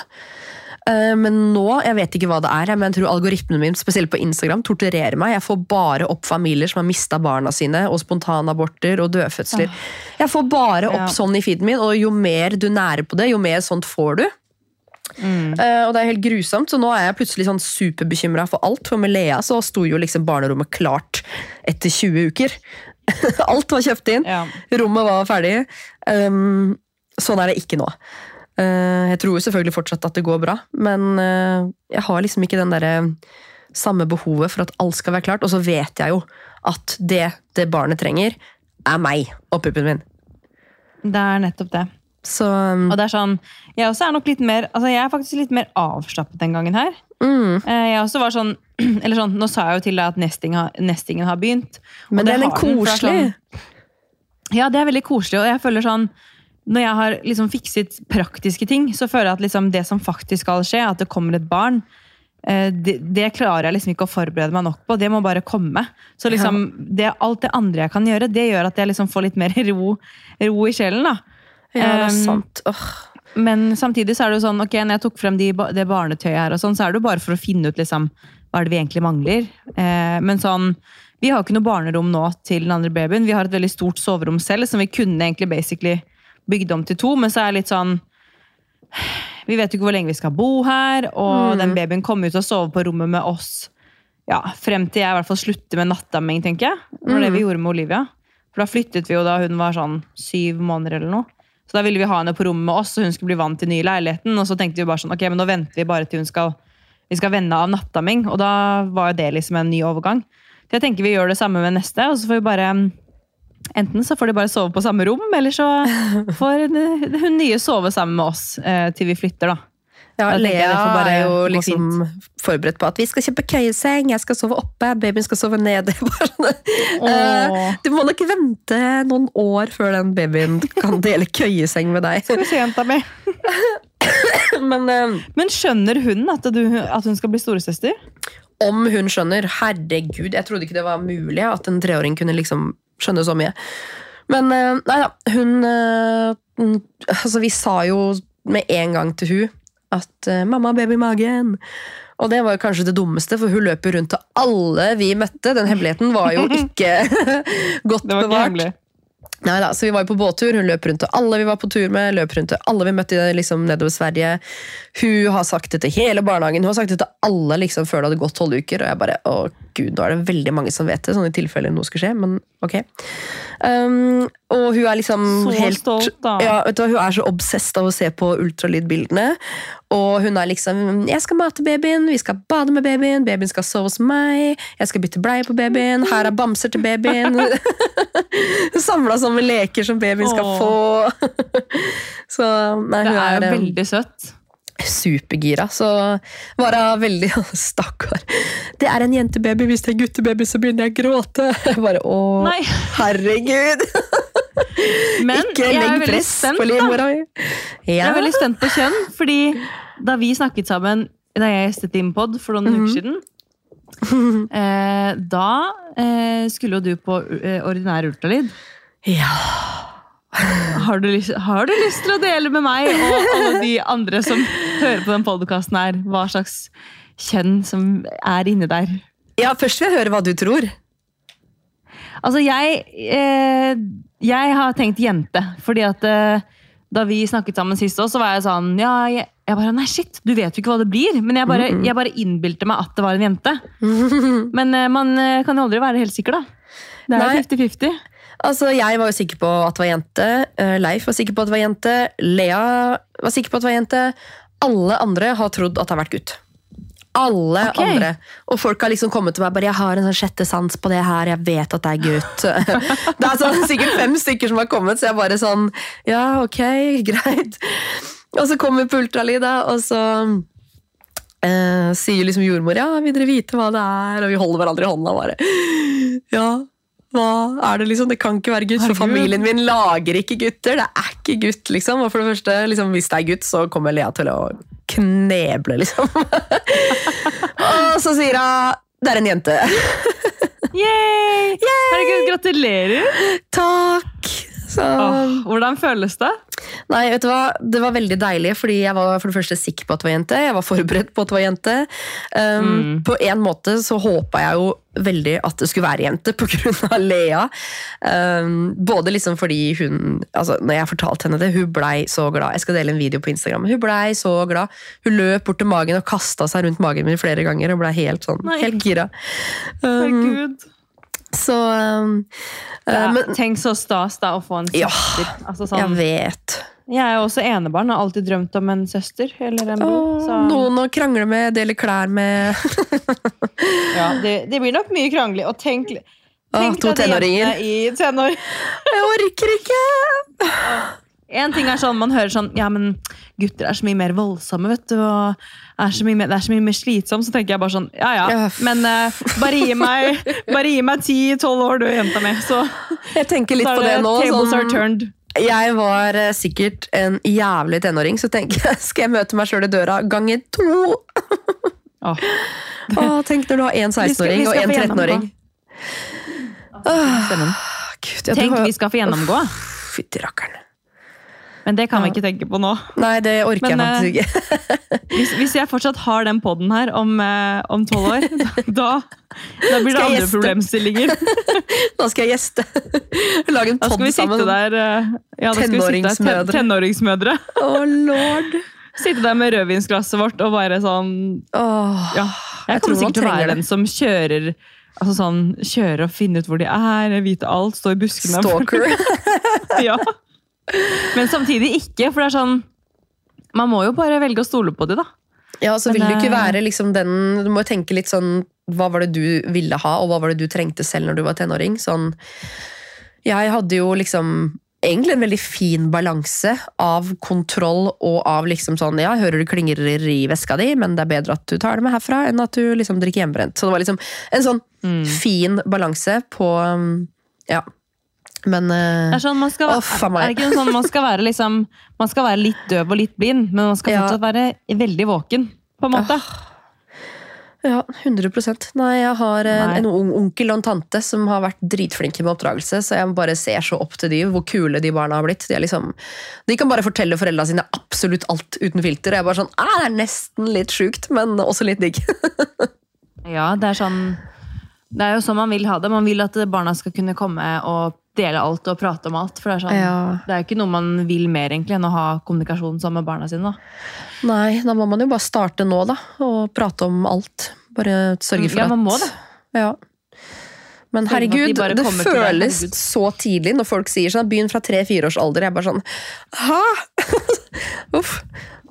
Eh, Men nå, jeg vet ikke hva det er, men jeg tror algoritmen min, spesielt på Instagram, torturerer meg. Jeg får bare opp familier som har mista barna sine, og spontanaborter og dødfødsler. Jeg får bare opp sånn i feeden min, og jo mer du nærer på det, jo mer sånt får du. Eh, og det er helt grusomt, så nå er jeg plutselig sånn superbekymra for alt. For med Lea så sto jo liksom barnerommet klart etter 20 uker. [LAUGHS] alt var kjøpt inn. Ja. Rommet var ferdig. Um, sånn er det ikke nå. Eh, jeg tror jo selvfølgelig fortsatt at det går bra, men eh, jeg har liksom ikke den derre samme behovet for at alt skal være klart. Og så vet jeg jo at det det barnet trenger, er meg og puppen min. Det er nettopp det. Så um, Og det er sånn, Jeg også er nok litt mer altså jeg er faktisk litt mer avslappet den gangen her. mm, Jeg også var sånn, [CLEARS THROAT] eller sånn, Nå sa jeg jo til deg at nesting har, nestingen har begynt. Men det er den, koselig. sånn- Ja, det er veldig koselig, og jeg føler sånn Når jeg har liksom fikset praktiske ting, så føler jeg at liksom det som faktisk skal skje, at det kommer et barn, eh, det, det klarer jeg liksom ikke å forberede meg nok på. Det må bare komme. Så liksom, det, alt det andre jeg kan gjøre, det gjør at jeg liksom får litt mer [LAUGHS] ro, ro i sjelen. da. Ja, det er Um, sant. Oh. Men samtidig så er det jo sånn, ok, når jeg tok frem de, det barnetøyet her, og sånn, så er det jo bare for å finne ut liksom, hva er det vi egentlig mangler. Eh, men sånn, vi har jo ikke noe barnerom nå til den andre babyen. Vi har et veldig stort soverom selv, som vi kunne egentlig basically bygd om til to, men så er det litt sånn Vi vet jo ikke hvor lenge vi skal bo her, og Mm. den babyen kommer jo til å sove på rommet med oss ja, frem til jeg i hvert fall slutter med nattamming, tenker jeg. Det var det Mm. vi gjorde med Olivia. For da flyttet vi jo da hun var sånn syv måneder eller noe. Så da ville vi ha henne på rommet med oss, og hun skulle bli vant til ny nye leiligheten. Og så tenkte vi bare sånn, ok, men nå venter vi bare til hun skal vi skal vende av nattamming. Og da var jo det liksom en ny overgang. Så jeg tenker vi gjør det samme med neste, og så får vi bare Enten så får de bare sove på samme rom, eller så [LAUGHS] får hun nye sove sammen med oss eh, til vi flytter, da. Ja, Lea er jo liksom forberedt på at vi skal kjøpe køyeseng, jeg skal sove oppe, babyen skal sove nede. [LAUGHS] Eh. Du må nok vente noen år før den babyen kan [LAUGHS] dele køyeseng med deg. Skal vi se, jenta mi. Men eh, Men skjønner hun at, du, at hun skal bli storesøster? om hun skjønner Herregud, jeg trodde ikke det var mulig at en treåring kunne liksom skjønne så mye. Men eh, nei da, hun eh, Altså, vi sa jo med en gang til hun at eh, 'mamma baby i magen'. Og det var jo kanskje det dummeste, for hun løp jo rundt til alle vi møtte. Den hemmeligheten var jo ikke [LAUGHS] godt Det var ikke bevart. hemmelig. Neida, så vi var jo på båttur, hun løp rundt til alle vi var på tur med. løp rundt til alle vi møtte liksom, nedover Sverige. Hun har sagt det til hele barnehagen, hun har sagt det til alle liksom, før det hadde gått tolv uker. Og jeg bare, å gud, nå er det veldig mange som vet det, sånn i tilfelle noe skal skje. Men ok. Um, og hun er liksom Så helt stolt, da. Ja, vet du, hva, Hun er så obsess av å se på ultralydbildene. Og hun er liksom 'Jeg skal mate babyen, vi skal bade med babyen, babyen skal sove hos meg', 'Jeg skal bytte bleie på babyen, her er bamser til babyen'. [LAUGHS] Samla sammen leker som babyen skal Åh. få. [LAUGHS] så nei, Det hun er jo um, veldig søtt. Supergira. Så var hun veldig [LAUGHS] Stakkar. Det er en jentebaby, hvis det er guttebaby, så begynner jeg å gråte. Jeg [LAUGHS] bare å, Nei, herregud! [LAUGHS] men Ikke legg press spent, på livmora mi. Jeg er veldig spent på kjønn, fordi da vi snakket sammen da jeg gjestet din pod for noen Mhm. uker siden, eh, da eh, skulle jo du på eh, ordinær ultralyd. ja. Har du, lyst, har du lyst til å dele med meg og alle de andre som hører på den podkasten her, hva slags kjønn som er inni der? ja, først vil jeg høre hva du tror. Altså, jeg eh, Jeg har tenkt jente, fordi at eh, da vi snakket sammen sist også, så var jeg sånn Ja, jeg, jeg bare Nei, shit, du vet jo ikke hva det blir. Men jeg bare, jeg bare innbilte meg at det var en jente. [LAUGHS] Men eh, man eh, kan jo aldri være helt sikker, da. Det er jo 50-50. Altså, Jeg var jo sikker på at det var jente. Eh, Leif var sikker på at det var jente. Lea var sikker på at det var jente. Alle andre har trodd at det har vært gutt. Alle okay. andre. Og folk har liksom kommet til meg bare 'jeg har en sånn sjette sans på det her, jeg vet at det er gutt'. [LAUGHS] det er sånn, sikkert fem stykker som har kommet, så jeg bare sånn Ja, ok, [LAUGHS] greit. Og så kommer vi på ultralyd, og så eh, sier liksom jordmor 'ja, vil dere vite hva det er?' Og vi holder hverandre i hånda bare 'ja'. Hva er det liksom? Det kan ikke være gutt, for familien min lager ikke gutter. Det er ikke gutt, liksom. Og for det første, liksom, hvis det er gutt, så kommer Lea til å kneble, liksom. [LAUGHS] og så sier hun det er en jente. Yay! Herregud, gratulerer! Takk! Så, Åh, hvordan føles det? Nei, vet du hva? Det var veldig deilig, fordi jeg var for det første sikker på at det var jente. Jeg var forberedt på at det var jente. Um, Mm. På en måte så håpa jeg jo veldig at det skulle være jente pga. Lea. Um, både liksom fordi hun altså når jeg fortalte henne det, hun blei så glad. Jeg skal dele en video på Instagram. Hun blei så glad. Hun løp bort til magen og kasta seg rundt magen min flere ganger og blei helt sånn, Nei. helt gira. Um, Herregud. Så um, Ja, men, tenk så stas da å få en Ja, søster. sånn, Jeg vet. jeg er jo også enebarn og har alltid drømt om en søster eller en bror. Åh, Så, Noen å krangle med, dele klær med. [LAUGHS] ja, det, det blir nok mye krangling. Og tenk, Åh, tenk to deg de tenåringer. I tenår. Jeg orker ikke! En ting er sånn, Man hører sånn Ja, men gutter er så mye mer voldsomme, vet du. Og er så mye mer, det er så mye mer slitsomt. Så tenker jeg bare sånn Ja ja, men uh, bare gi meg Bare gi meg 10-12 år, du, jenta mi. Så, Jeg tenker litt på det nå. tables are Sånn, turned. jeg var uh, sikkert en jævlig tenåring, så tenker jeg [LAUGHS] skal jeg møte meg sjøl i døra ganger to? Åh, Åh, tenk når du har vi 16-åring og én en 13-åring. Gud, ja, Tenk, har- vi skal få gjennomgå. Fytti rakkeren. Men det kan vi ikke tenke på nå. Nei, det orker Men, jeg faktisk ikke. Hvis, hvis jeg fortsatt har den poden her om eh, om tolv år, [LAUGHS] da, da blir det andre gjeste? problemstillinger. [LAUGHS] Da skal jeg gjeste. Lage en pod sammen. der eh, ja, da skal vi sitte der, ten, Tenåringsmødre. tenåringsmødre. Å, lord. Sitte der med rødvinsglasset vårt og bare sånn Åh. ja. Jeg, Jeg tror kommer sikkert til å være den som kjører Altså sånn, kjører og finner ut hvor de er, vite alt, stå i buskene. Stalker. [LAUGHS] ja. Men samtidig ikke, for det er sånn Man må jo bare velge å stole på det, da. Ja, så vil du ikke eh, være liksom den Du må jo tenke litt sånn Hva var det du ville ha, og hva var det du trengte selv når du var tenåring? Sånn Jeg hadde jo liksom egentlig en veldig fin balanse av kontroll og av liksom sånn Ja, hører du klingrer i veska di, men det er bedre at du tar det med herfra enn at du liksom drikker hjemmebrent. Så det var liksom en sånn Mm. fin balanse på Ja. Men eh, Det er sånn, man skal, off, er det ikke sånn man skal være liksom Man skal være litt døv og litt blind, men man skal Ja. fortsatt være veldig våken. på en måte. Ja, 100% Nei, jeg har en, Nei. en ung onkel og en tante som har vært dritflinke med oppdragelse, så jeg bare ser så opp til de, hvor kule de barna har blitt. De, liksom, de kan bare fortelle foreldra sine absolutt alt uten filter. Og jeg er bare sånn, det er nesten litt sjukt, men også litt digg. [LAUGHS] Ja, det er sånn Det er jo sånn man vil ha det. Man vil at barna skal kunne komme og dele alt og prate om alt. For det er sånn Ja. Det er jo ikke noe man vil mer egentlig enn å ha kommunikasjon sammen med barna sine. da. Nei, da må man jo bare starte nå, da, og prate om alt. Bare sørge for Ja, at man må det. Ja. Men herregud, de det føles det, så tidlig når folk sier sånn, begynn fra tre-fire års alder. Jeg er bare sånn, hæ? [LAUGHS] Uff,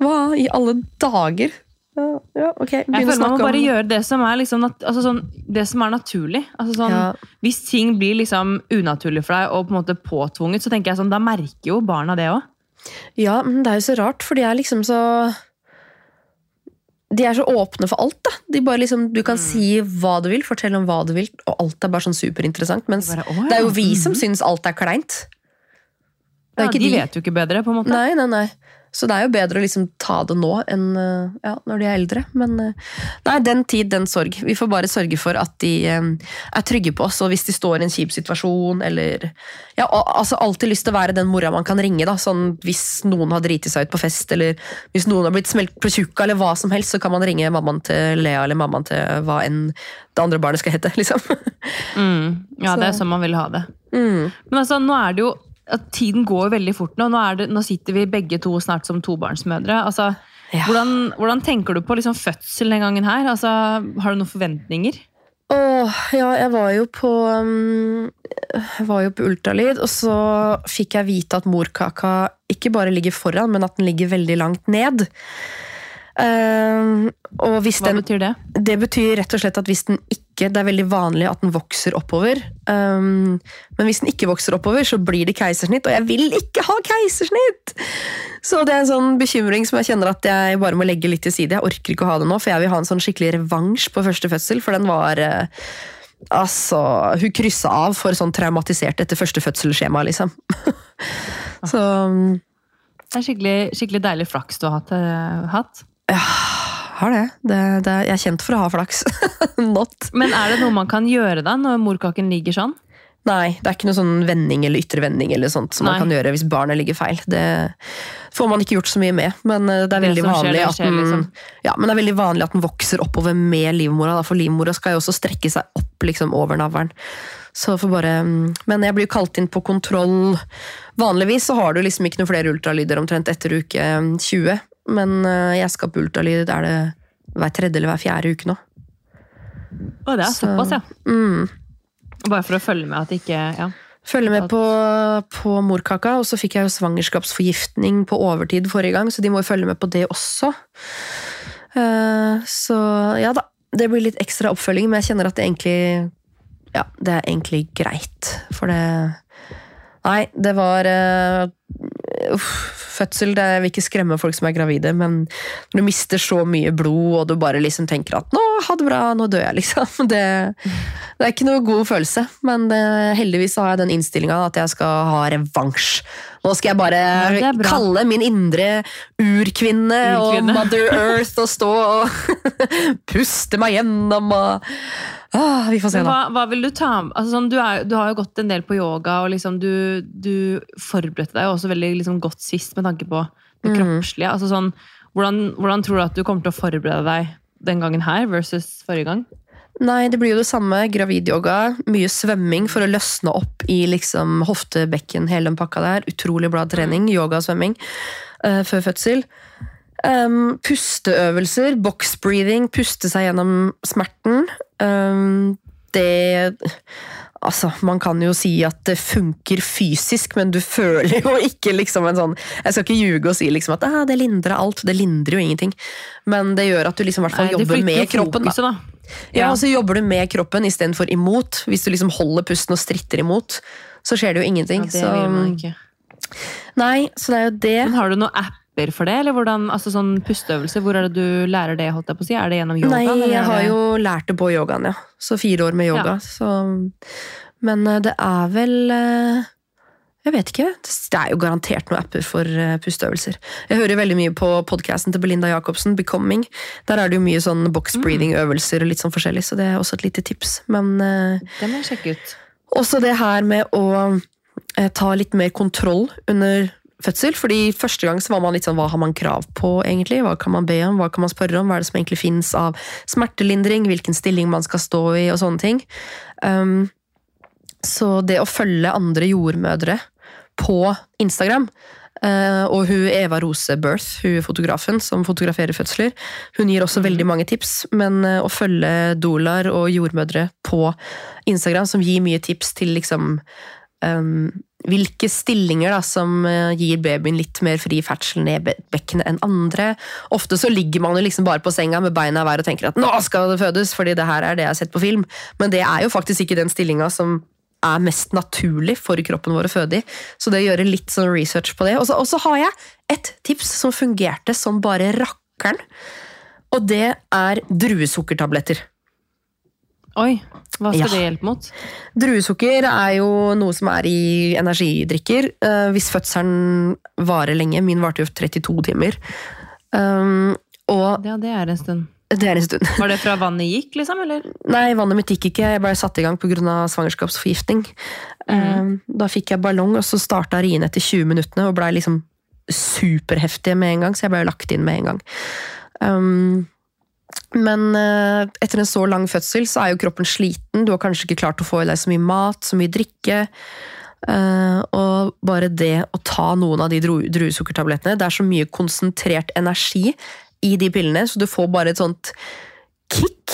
hva i alle dager? Ja, ja, ok, Jeg føler Man må bare om... gjøre det som er, liksom, altså sånn, det som er naturlig. Altså sånn, Ja. Hvis ting blir liksom unaturlig for deg og på en måte påtvunget, så tenker jeg sånn, da merker jo barna det òg. Ja, men det er jo så rart, for de er liksom så De er så åpne for alt, da. De bare liksom, du Mm. kan si hva du vil, fortelle om hva du vil, og alt er bare sånn superinteressant. Mens De bare, «Å, ja, det er jo vi som mm. syns alt er kleint. Det er Ja, de de. vet jo ikke bedre, på en måte. Nei, nei, nei. Så det er jo bedre å liksom ta det nå enn uh, ja, når de er eldre. Men uh, nei, den tid, den sorg. Vi får bare sørge for at de um, er trygge på oss, og hvis de står i en kjip situasjon, eller Ja, altså alltid lyst til å være den mora man kan ringe, da. Sånn hvis noen har driti seg ut på fest, eller hvis noen har blitt smelt på tjukka, eller hva som helst, så kan man ringe mammaen til Lea, eller mammaen til hva enn det andre barnet skal hete, [LAUGHS] liksom. Mm. Ja, det er Så- sånn man vil ha det. Mm. Men altså, nå er det jo at Tiden går jo veldig fort nå. Nå, er det, nå sitter vi begge to snart som tobarnsmødre. Altså, Ja. hvordan, hvordan tenker du på liksom, fødsel den gangen her? Altså, har du noen forventninger? Åh, ja, jeg var jo på um, var jo på ultralyd, og så fikk jeg vite at morkaka ikke bare ligger foran, men at den ligger veldig langt ned. Og hvis Hva den betyr det? Det betyr rett og slett at hvis den ikke Det er veldig vanlig at den vokser oppover. Um, men hvis den ikke vokser oppover, så blir det keisersnitt, og jeg vil ikke ha keisersnitt! Så det er en sånn bekymring som jeg kjenner at jeg bare må legge litt til side. Jeg orker ikke å ha det nå, for jeg vil ha en sånn skikkelig revansj på første fødsel, for den var uh, Altså, hun kryssa av for sånn traumatisert etter første fødselsskjema, liksom. [LAUGHS] så um, Det er skikkelig, skikkelig deilig flaks du har hatt. Hatt. har det. det, det. Jeg er kjent for å ha flaks. [LAUGHS] Not. Men er det noe man kan gjøre da, når morkaken ligger sånn? Nei, det er ikke noe sånn vending eller ytre vending eller sånt som man kan gjøre hvis barnet ligger feil. Det får man ikke gjort så mye med, men eh, det er veldig det vanlig skjer, at den, liksom. ja, men det er veldig vanlig at den vokser oppover med livmora, da, for livmora skal jo også strekke seg opp liksom, over navlen. Så får bare, mm, men jeg blir jo kalt inn på kontroll. Vanligvis så har du liksom ikke noen flere ultralyder omtrent etter uke mm, 20, men eh, jeg skal på ultralyd er det hver tredje eller hver fjerde uke nå. Å, det er Så- såpass, ja. Mm. Bare for å følge med at det ikke ja. Følge med på, på morkaka, og så fikk jeg jo svangerskapsforgiftning på overtid forrige gang, så de må jo følge med på det også. Uh, så ja da, det blir litt ekstra oppfølging, men jeg kjenner at det egentlig Ja, det er egentlig greit, for det Nei, det var eh, uff, Fødsel det, vil ikke skremme folk som er gravide, men når du mister så mye blod, og du bare liksom tenker at 'nå, ha det bra, nå dør jeg', liksom. [LAUGHS] Det, det er ikke noe god følelse, men det, heldigvis har jeg den innstillinga at jeg skal ha revansj. Nå skal jeg bare Ja, kalle min indre urkvinne, og Mother Earth og stå og [LAUGHS] puste meg gjennom og ah, Vi får se, da. hva, hva vil du ta? Altså, sånn, du, er, du har jo gått en del på yoga, og liksom, du, du forberedte deg jo også veldig liksom, godt sist med tanke på det Mm. kroppslige. Altså, sånn, hvordan, hvordan tror du at du kommer til å forberede deg den gangen her versus forrige gang? Nei, det blir jo det samme. Gravidyoga, mye svømming for å løsne opp i liksom hofte, bekken, hele den pakka der. Utrolig bra trening, yoga og svømming uh, før fødsel. Um, pusteøvelser, box breathing, puste seg gjennom smerten. Um, det Altså, Man kan jo si at det funker fysisk, men du føler jo ikke liksom en sånn Jeg skal ikke ljuge og si liksom at ah, det lindrer alt. Det lindrer jo ingenting. Men det gjør at du liksom hvert fall jobber med kroppen. fokuset, Da. da. Ja, og så jobber du med kroppen istedenfor imot. Hvis du liksom holder pusten og stritter imot, så skjer det jo ingenting. Ja, det så, vil man ikke. Nei, så det er jo det. Men har du noen apper for det, eller hvordan, altså sånn pusteøvelse, Hvor er det du lærer det? holdt jeg på å si? Er det gjennom yoga? Nei, jeg har jo lært det på yogaen, ja. Så fire år med yoga. Ja. Så, men eh, det er vel eh, Jeg vet ikke. Det er jo garantert noen apper for eh, pusteøvelser. Jeg hører veldig mye på podkasten til Belinda Jacobsen, Becoming. Der er det jo mye sånn box Mm. breathing-øvelser og litt sånn forskjellig, så det er også et lite tips. Men Det må jeg sjekke ut. også det her med å ta litt mer kontroll under fødsel. fordi Første gang så var man litt sånn, hva har man krav på, egentlig? Hva kan man be om? Hva kan man spørre om? Hva er det som egentlig finnes av smertelindring? Hvilken stilling man skal stå i, og sånne ting. Um, så det å følge andre jordmødre på Instagram Uh, og hun Eva Rose Birth, hun fotografen som fotograferer fødsler, hun gir også veldig mange tips. Men uh, å følge doulaer og jordmødre på Instagram, som gir mye tips til liksom um, hvilke stillinger da, som eh, gir babyen litt mer fri ferdsel ned be- bekkenet enn andre. Ofte så ligger man jo liksom bare på senga med beina i været og tenker at nå skal det fødes, fordi det her er det jeg har sett på film. Men det er jo faktisk ikke den stillinga som er mest naturlig for kroppen vår å føde i. Så det å gjøre litt sånn research på det. Og så har jeg et tips som fungerte som bare rakkeren. Og det er druesukkertabletter. Oi, hva skal Ja. det hjelpe mot? Druesukker er jo noe som er i energidrikker. Eh, hvis fødselen varer lenge, min varte jo 32 timer. Um, og Ja, det er en stund. det er en stund. [LAUGHS] Var det fra vannet gikk, liksom? Eller? Nei, vannet mitt gikk ikke. Jeg ble satt i gang pga. svangerskapsforgiftning. Mm. da fikk jeg ballong, og så starta riene etter 20 minuttene og blei liksom superheftige med en gang, så jeg ble lagt inn med en gang. Um, men eh, etter en så lang fødsel så er jo kroppen sliten. Du har kanskje ikke klart å få i deg så mye mat, så mye drikke. Eh, og bare det å ta noen av de druesukkertablettene Det er så mye konsentrert energi i de pillene, så du får bare et sånt kick.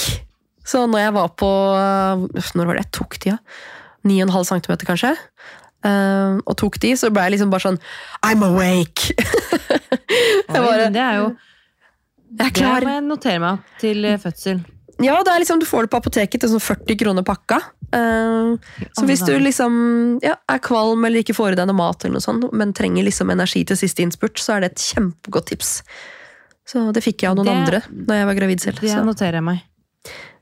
Så når jeg var på øh, Når var det jeg tok de, ja? 9,5 cm, kanskje? eh, og tok de, så ble jeg liksom bare sånn I'm awake! [LAUGHS] Oi, bare- det er jo Jeg Det må jeg notere meg til eh, fødsel. Ja, det er liksom, du får det på apoteket til sånn 40 kroner pakka. Uh, så hvis du liksom ja, er kvalm eller ikke får i deg noe mat, eller noe sånt, men trenger liksom energi til siste innspurt, så er det et kjempegodt tips. Så det fikk jeg av noen Det- andre da jeg var gravid selv. Det Så noterer jeg meg.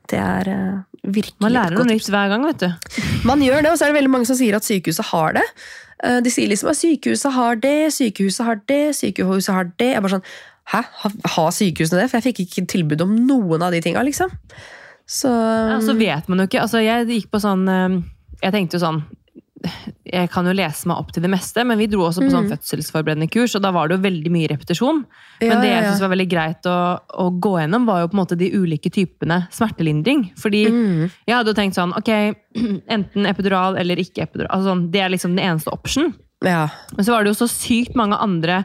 det er uh, virkelig Man lærer noe nytt hver gang, vet du. [LAUGHS] Man gjør det, og så er det veldig mange som sier at sykehuset har det. Uh, De sier liksom at sykehuset har det, sykehuset har det, sykehuset har det. Jeg bare sånn, Hæ? Har sykehusene det? For jeg fikk ikke tilbud om noen av de tinga, liksom. Så, Ja, så vet man jo ikke. Altså, jeg gikk på sånn eh, Jeg tenkte jo sånn Jeg kan jo lese meg opp til det meste, men vi dro også på sånn fødselsforberedende kurs, og da var det jo veldig mye repetisjon. Men Ja, det jeg ja. syntes var veldig greit å, å gå gjennom, var jo på en måte de ulike typene smertelindring. Fordi Mm. jeg hadde jo tenkt sånn, ok, [CLEARS THROAT] enten epidural eller ikke epidural. Altså, sånn, det er liksom den eneste option. ja. Men så var det jo så sykt mange andre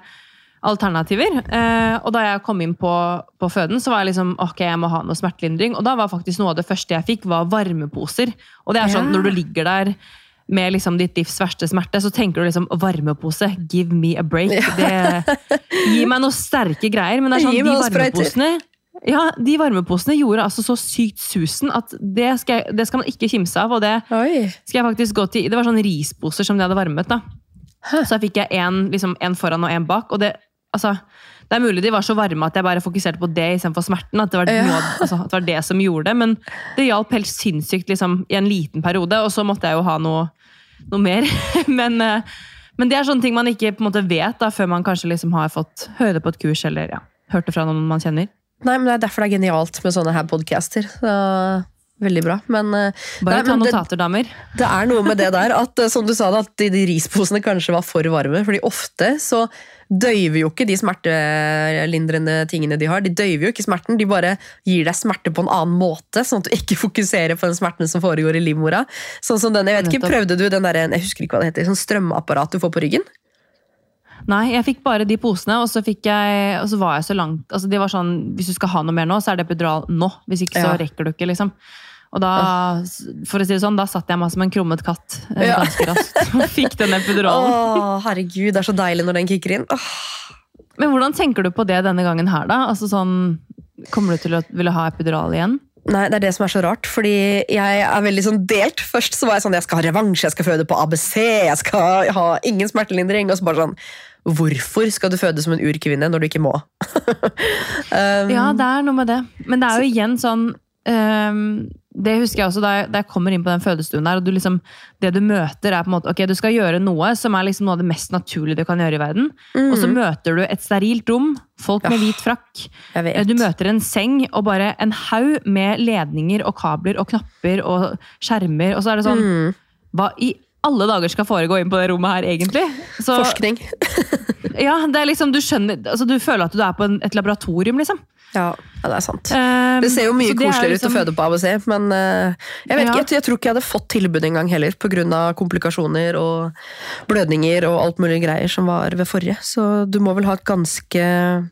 alternativer. Eh, og da jeg kom inn på, på føden, så var jeg liksom ok, jeg må ha noe smertelindring. Og da var faktisk noe av det første jeg fikk, var varmeposer. Og det er sånn, Ja. når du ligger der med liksom ditt livs verste smerte, så tenker du liksom varmepose, give me a break. Det gir meg noen sterke greier, men det er sånn, de varmeposene ja, De varmeposene gjorde altså så sykt susen at det skal, jeg, det skal man ikke kimse av. og det Oi. skal jeg faktisk gå til, Det var sånne risposer som de hadde varmet. da. Hæ. Så fikk jeg én liksom, en foran og en bak. og det, altså, det er mulig de var så varme at jeg bare fokuserte på det istedenfor smerten. At det, var Ja. altså, at det var det som gjorde det. Men det hjalp helt sinnssykt liksom, i en liten periode, og så måtte jeg jo ha noe, noe mer. [LAUGHS] men, eh, men det er sånne ting man ikke på en måte vet da, før man kanskje liksom har fått høre det på et kurs eller ja, hørt det fra noen man kjenner. Nei, men det er derfor det er genialt med sånne her podcaster. Så, veldig bra. Men, eh, Bare nei, ta det, notater, damer. det er noe med det der at eh, som du sa, at de, de risposene kanskje var for varme. fordi ofte så døyver jo ikke de smertelindrende tingene de har. De døyver jo ikke smerten, de bare gir deg smerte på en annen måte. Sånn at du ikke [LAUGHS] fokuserer på den smerten som foregår i livmora. Sånn som den, jeg vet ikke, Prøvde du den der, jeg husker ikke hva det heter, sånn strømapparat du får på ryggen? Nei, jeg fikk bare de posene, og så, jeg, og så var jeg så langt altså det var sånn, Hvis du skal ha noe mer nå, så er det epidural nå. Hvis ikke, så Ja. rekker du ikke. liksom. Og da, for å si det sånn, da satt jeg meg som en krummet katt eh, Ja. ganske raskt. [LAUGHS] Og fikk den epiduralen. Åh, herregud, det er så deilig når den kicker inn. Åh. Men hvordan tenker du på det denne gangen her, da? Altså sånn, Kommer du til å ville ha epidural igjen? Nei, det er det som er så rart, fordi jeg er veldig sånn delt. Først så var jeg sånn, jeg skal ha revansj, jeg skal føde på ABC, jeg skal ha ingen smertelindring. Og så bare sånn, hvorfor skal du føde som en urkvinne når du ikke må? [LAUGHS] um, Ja, det er noe med det. Men det er jo igjen sånn ehm, Det husker jeg også da jeg, da jeg kommer inn på den fødestuen der, og du liksom, det du møter er på en måte, ok, du skal gjøre noe som er liksom noe av det mest naturlige du kan gjøre i verden. mm, Og så møter du et sterilt rom, folk med Ja. hvit frakk. Du møter en seng og bare en haug med ledninger og kabler og knapper og skjermer. Og så er det sånn Mm, Hva i alle dager skal foregå inn på det rommet her, egentlig? Så, forskning. ja, det er liksom, du skjønner, altså du føler at du er på en, et laboratorium, liksom. Ja, ja, det er sant. Um, Det ser jo mye koseligere er koseligere ut liksom- å føde på ABC, men uh, jeg vet Ja. ikke, jeg, tror ikke jeg hadde fått tilbud engang heller, pga. komplikasjoner og blødninger og alt mulig greier som var ved forrige. Så du må vel ha et ganske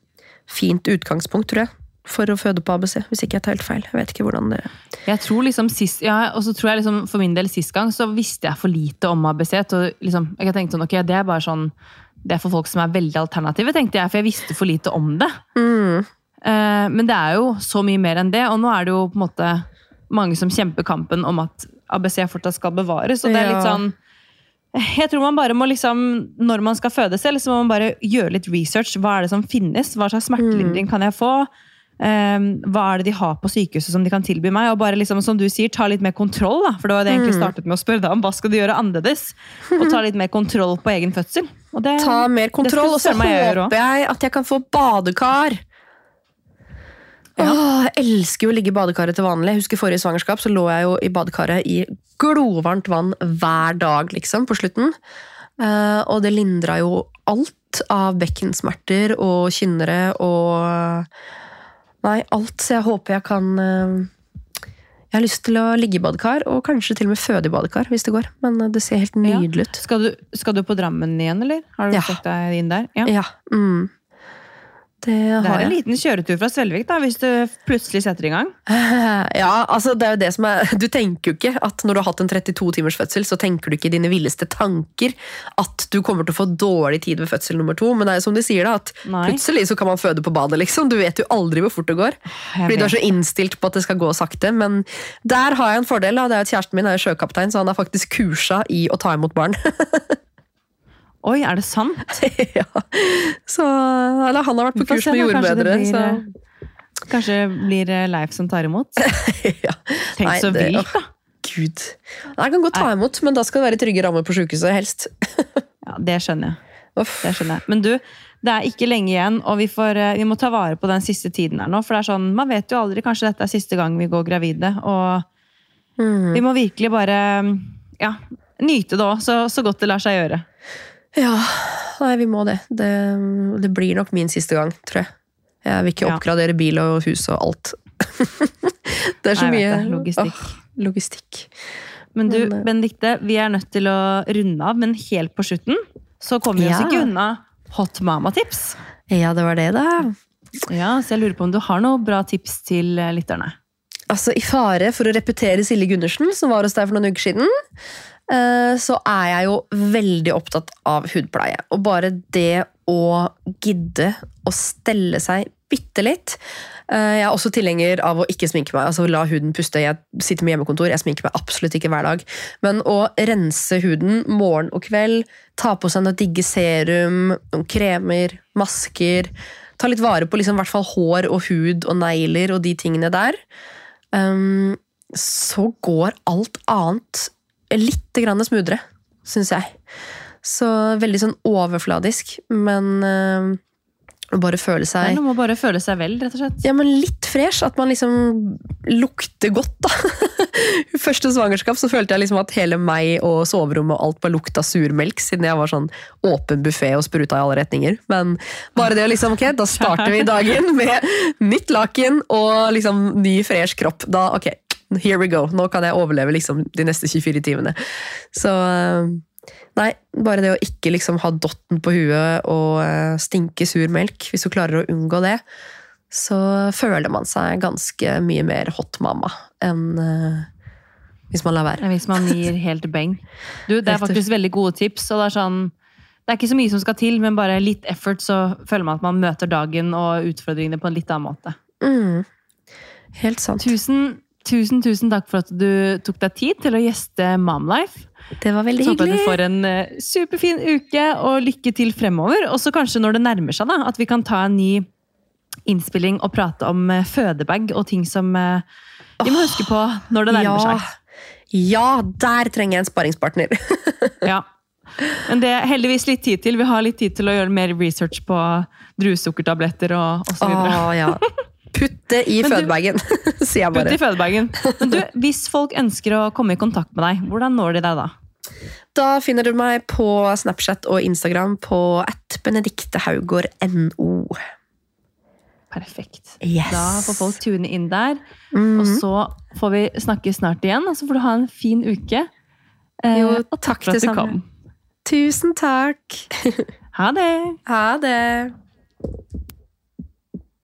fint utgangspunkt, tror jeg, for å føde på ABC, hvis ikke jeg tar helt feil. Jeg vet ikke hvordan det Jeg tror liksom sist, ja, og så tror jeg liksom For min del sist gang så visste jeg for lite om ABC. og liksom, jeg tenkte sånn, ok, Det er bare sånn, det er for folk som er veldig alternative, tenkte jeg. For jeg visste for lite om det. mm, men det er jo så mye mer enn det. Og nå er det jo på en måte mange som kjemper kampen om at ABC fortsatt skal bevares. Og det er litt sånn jeg tror man bare må liksom, Når man skal føde selv, så må man bare gjøre litt research. Hva er det som finnes? Hva slags smertelindring kan jeg få? Um, hva er det de har på sykehuset som de kan tilby meg? Og bare liksom, som du sier, ta litt mer kontroll. Da. For det var det jeg egentlig startet med å spørre deg om. Hva skal du gjøre annerledes? Og ta litt mer kontroll på egen fødsel. Det, Ta mer kontroll, og så håper jeg at jeg kan få badekar. Åh, jeg elsker jo å ligge i badekaret til vanlig. Jeg husker Forrige svangerskap så lå jeg jo i badekaret i glovarmt vann hver dag liksom, på slutten. Eh, og det lindra jo alt av bekkensmerter og kynnere og Nei, alt. Så jeg håper jeg kan eh, Jeg har lyst til å ligge i badekar, og kanskje til og med føde i badekar, hvis det går. Men eh, det ser helt nydelig ut. Skal du, skal du på Drammen igjen, eller? Har du Ja. sett deg inn der? Ja. Ja. Mm. Det Det er en liten kjøretur fra Svelvik, da, hvis du plutselig setter i gang. [LAUGHS] Ja, altså det er jo det som er Du tenker jo ikke at når du har hatt en 32 timers fødsel, så tenker du ikke i dine villeste tanker at du kommer til å få dårlig tid ved fødsel nummer to. Men det er jo som de sier, da, at Nei. plutselig så kan man føde på badet, liksom. Du vet jo aldri hvor fort det går. Fordi du er så innstilt på at det skal gå sakte. Men der har jeg en fordel. da, det er at Kjæresten min er jo sjøkaptein, så han er faktisk kursa i å ta imot barn. [LAUGHS] Oi, er det sant? [LAUGHS] ja. Så, eller han har vært på kurs med jordmødre. blir, så eh, Kanskje det blir eh, Leif som tar imot? [LAUGHS] ja. Tenk Nei, så vilt, da. Gud. Jeg kan godt ta imot, men da skal det være trygge rammer på sykehuset, helst. [LAUGHS] Ja, Det skjønner jeg. Det skjønner jeg. Men du, det er ikke lenge igjen, og vi, får, eh, vi må ta vare på den siste tiden her nå. For det er sånn, man vet jo aldri, kanskje dette er siste gang vi går gravide. Og Mm. vi må virkelig bare ja, nyte det òg, så, så godt det lar seg gjøre. Ja, nei, vi må det. det. Det blir nok min siste gang, tror jeg. Jeg vil ikke Ja. oppgradere bil og hus og alt. [LAUGHS] det er så Nei, mye. Logistikk. Åh, logistikk. Men du, Men, eh, Benedikte, vi er nødt til å runde av, men helt på slutten så kommer vi oss ikke unna Hot Mama-tips. Ja, det var det, da. Ja, så jeg lurer på om du har noen bra tips til eh, lytterne? Altså, I fare for å repetere Silje Gundersen, som var hos deg for noen uker siden, så er jeg jo veldig opptatt av hudpleie. Og bare det å gidde å stelle seg bitte litt. Eh, Jeg er også tilhenger av å ikke sminke meg. altså La huden puste. Jeg sitter med hjemmekontor, jeg sminker meg absolutt ikke hver dag. Men å rense huden morgen og kveld, ta på seg noe digge serum, noen kremer, masker Ta litt vare på liksom, hvert fall hår og hud og negler og de tingene der. Um, så går alt annet litt grann smoothere, syns jeg. Så veldig sånn overfladisk, men øh, bare føle seg Nei, noe må bare føle seg vel, rett og slett. ja, men litt fresh. At man liksom lukter godt, da. [LAUGHS] Første svangerskap så følte jeg liksom at hele meg og soverommet og alt bare lukta surmelk, siden jeg var sånn åpen buffé og spruta i alle retninger. Men bare det å liksom, ok, da starter vi dagen med nytt laken og liksom ny, fresh kropp. Da, ok, here we go. Nå kan jeg overleve liksom de neste 24 timene. Så Nei, bare det å ikke liksom ha dotten på huet og eh, stinke sur melk, hvis du klarer å unngå det, så føler man seg ganske mye mer hot mamma enn eh, hvis man lar være. Hvis man gir helt beng. Du, det er faktisk veldig gode tips. og det er sånn det er ikke så mye som skal til, men bare litt effort, så føler man at man møter dagen og utfordringene på en litt annen måte. Mm. Helt sant. Tusen, tusen, tusen takk for at du tok deg tid til å gjeste Momlife. Det var veldig Så håper hyggelig. du får en eh, superfin uke, og lykke til fremover. Og så kanskje når det nærmer seg, da, at vi kan ta en ny innspilling og prate om eh, fødebag og ting som eh, vi må huske på når det nærmer ja. seg. ja, der trenger jeg en sparingspartner. [LAUGHS] Ja. Men det er heldigvis litt tid til. Vi har litt tid til å gjøre mer research på druesukkertabletter og og så videre. Åh, ja. [LAUGHS] Putt det i fødebagen, [LAUGHS] sier jeg bare. Putt i fødebagen. Men du, hvis folk ønsker å komme i kontakt med deg, hvordan når de deg da? Da finner du meg på Snapchat og Instagram på at benediktehaugårdno. Perfekt. Yes. Da får folk tune inn der. Mhm. Og så får vi snakke snart igjen, og så får du ha en fin uke. Eh, Jo, og takk for at du kom. Tusen takk. Ha det! [LAUGHS] Ha det.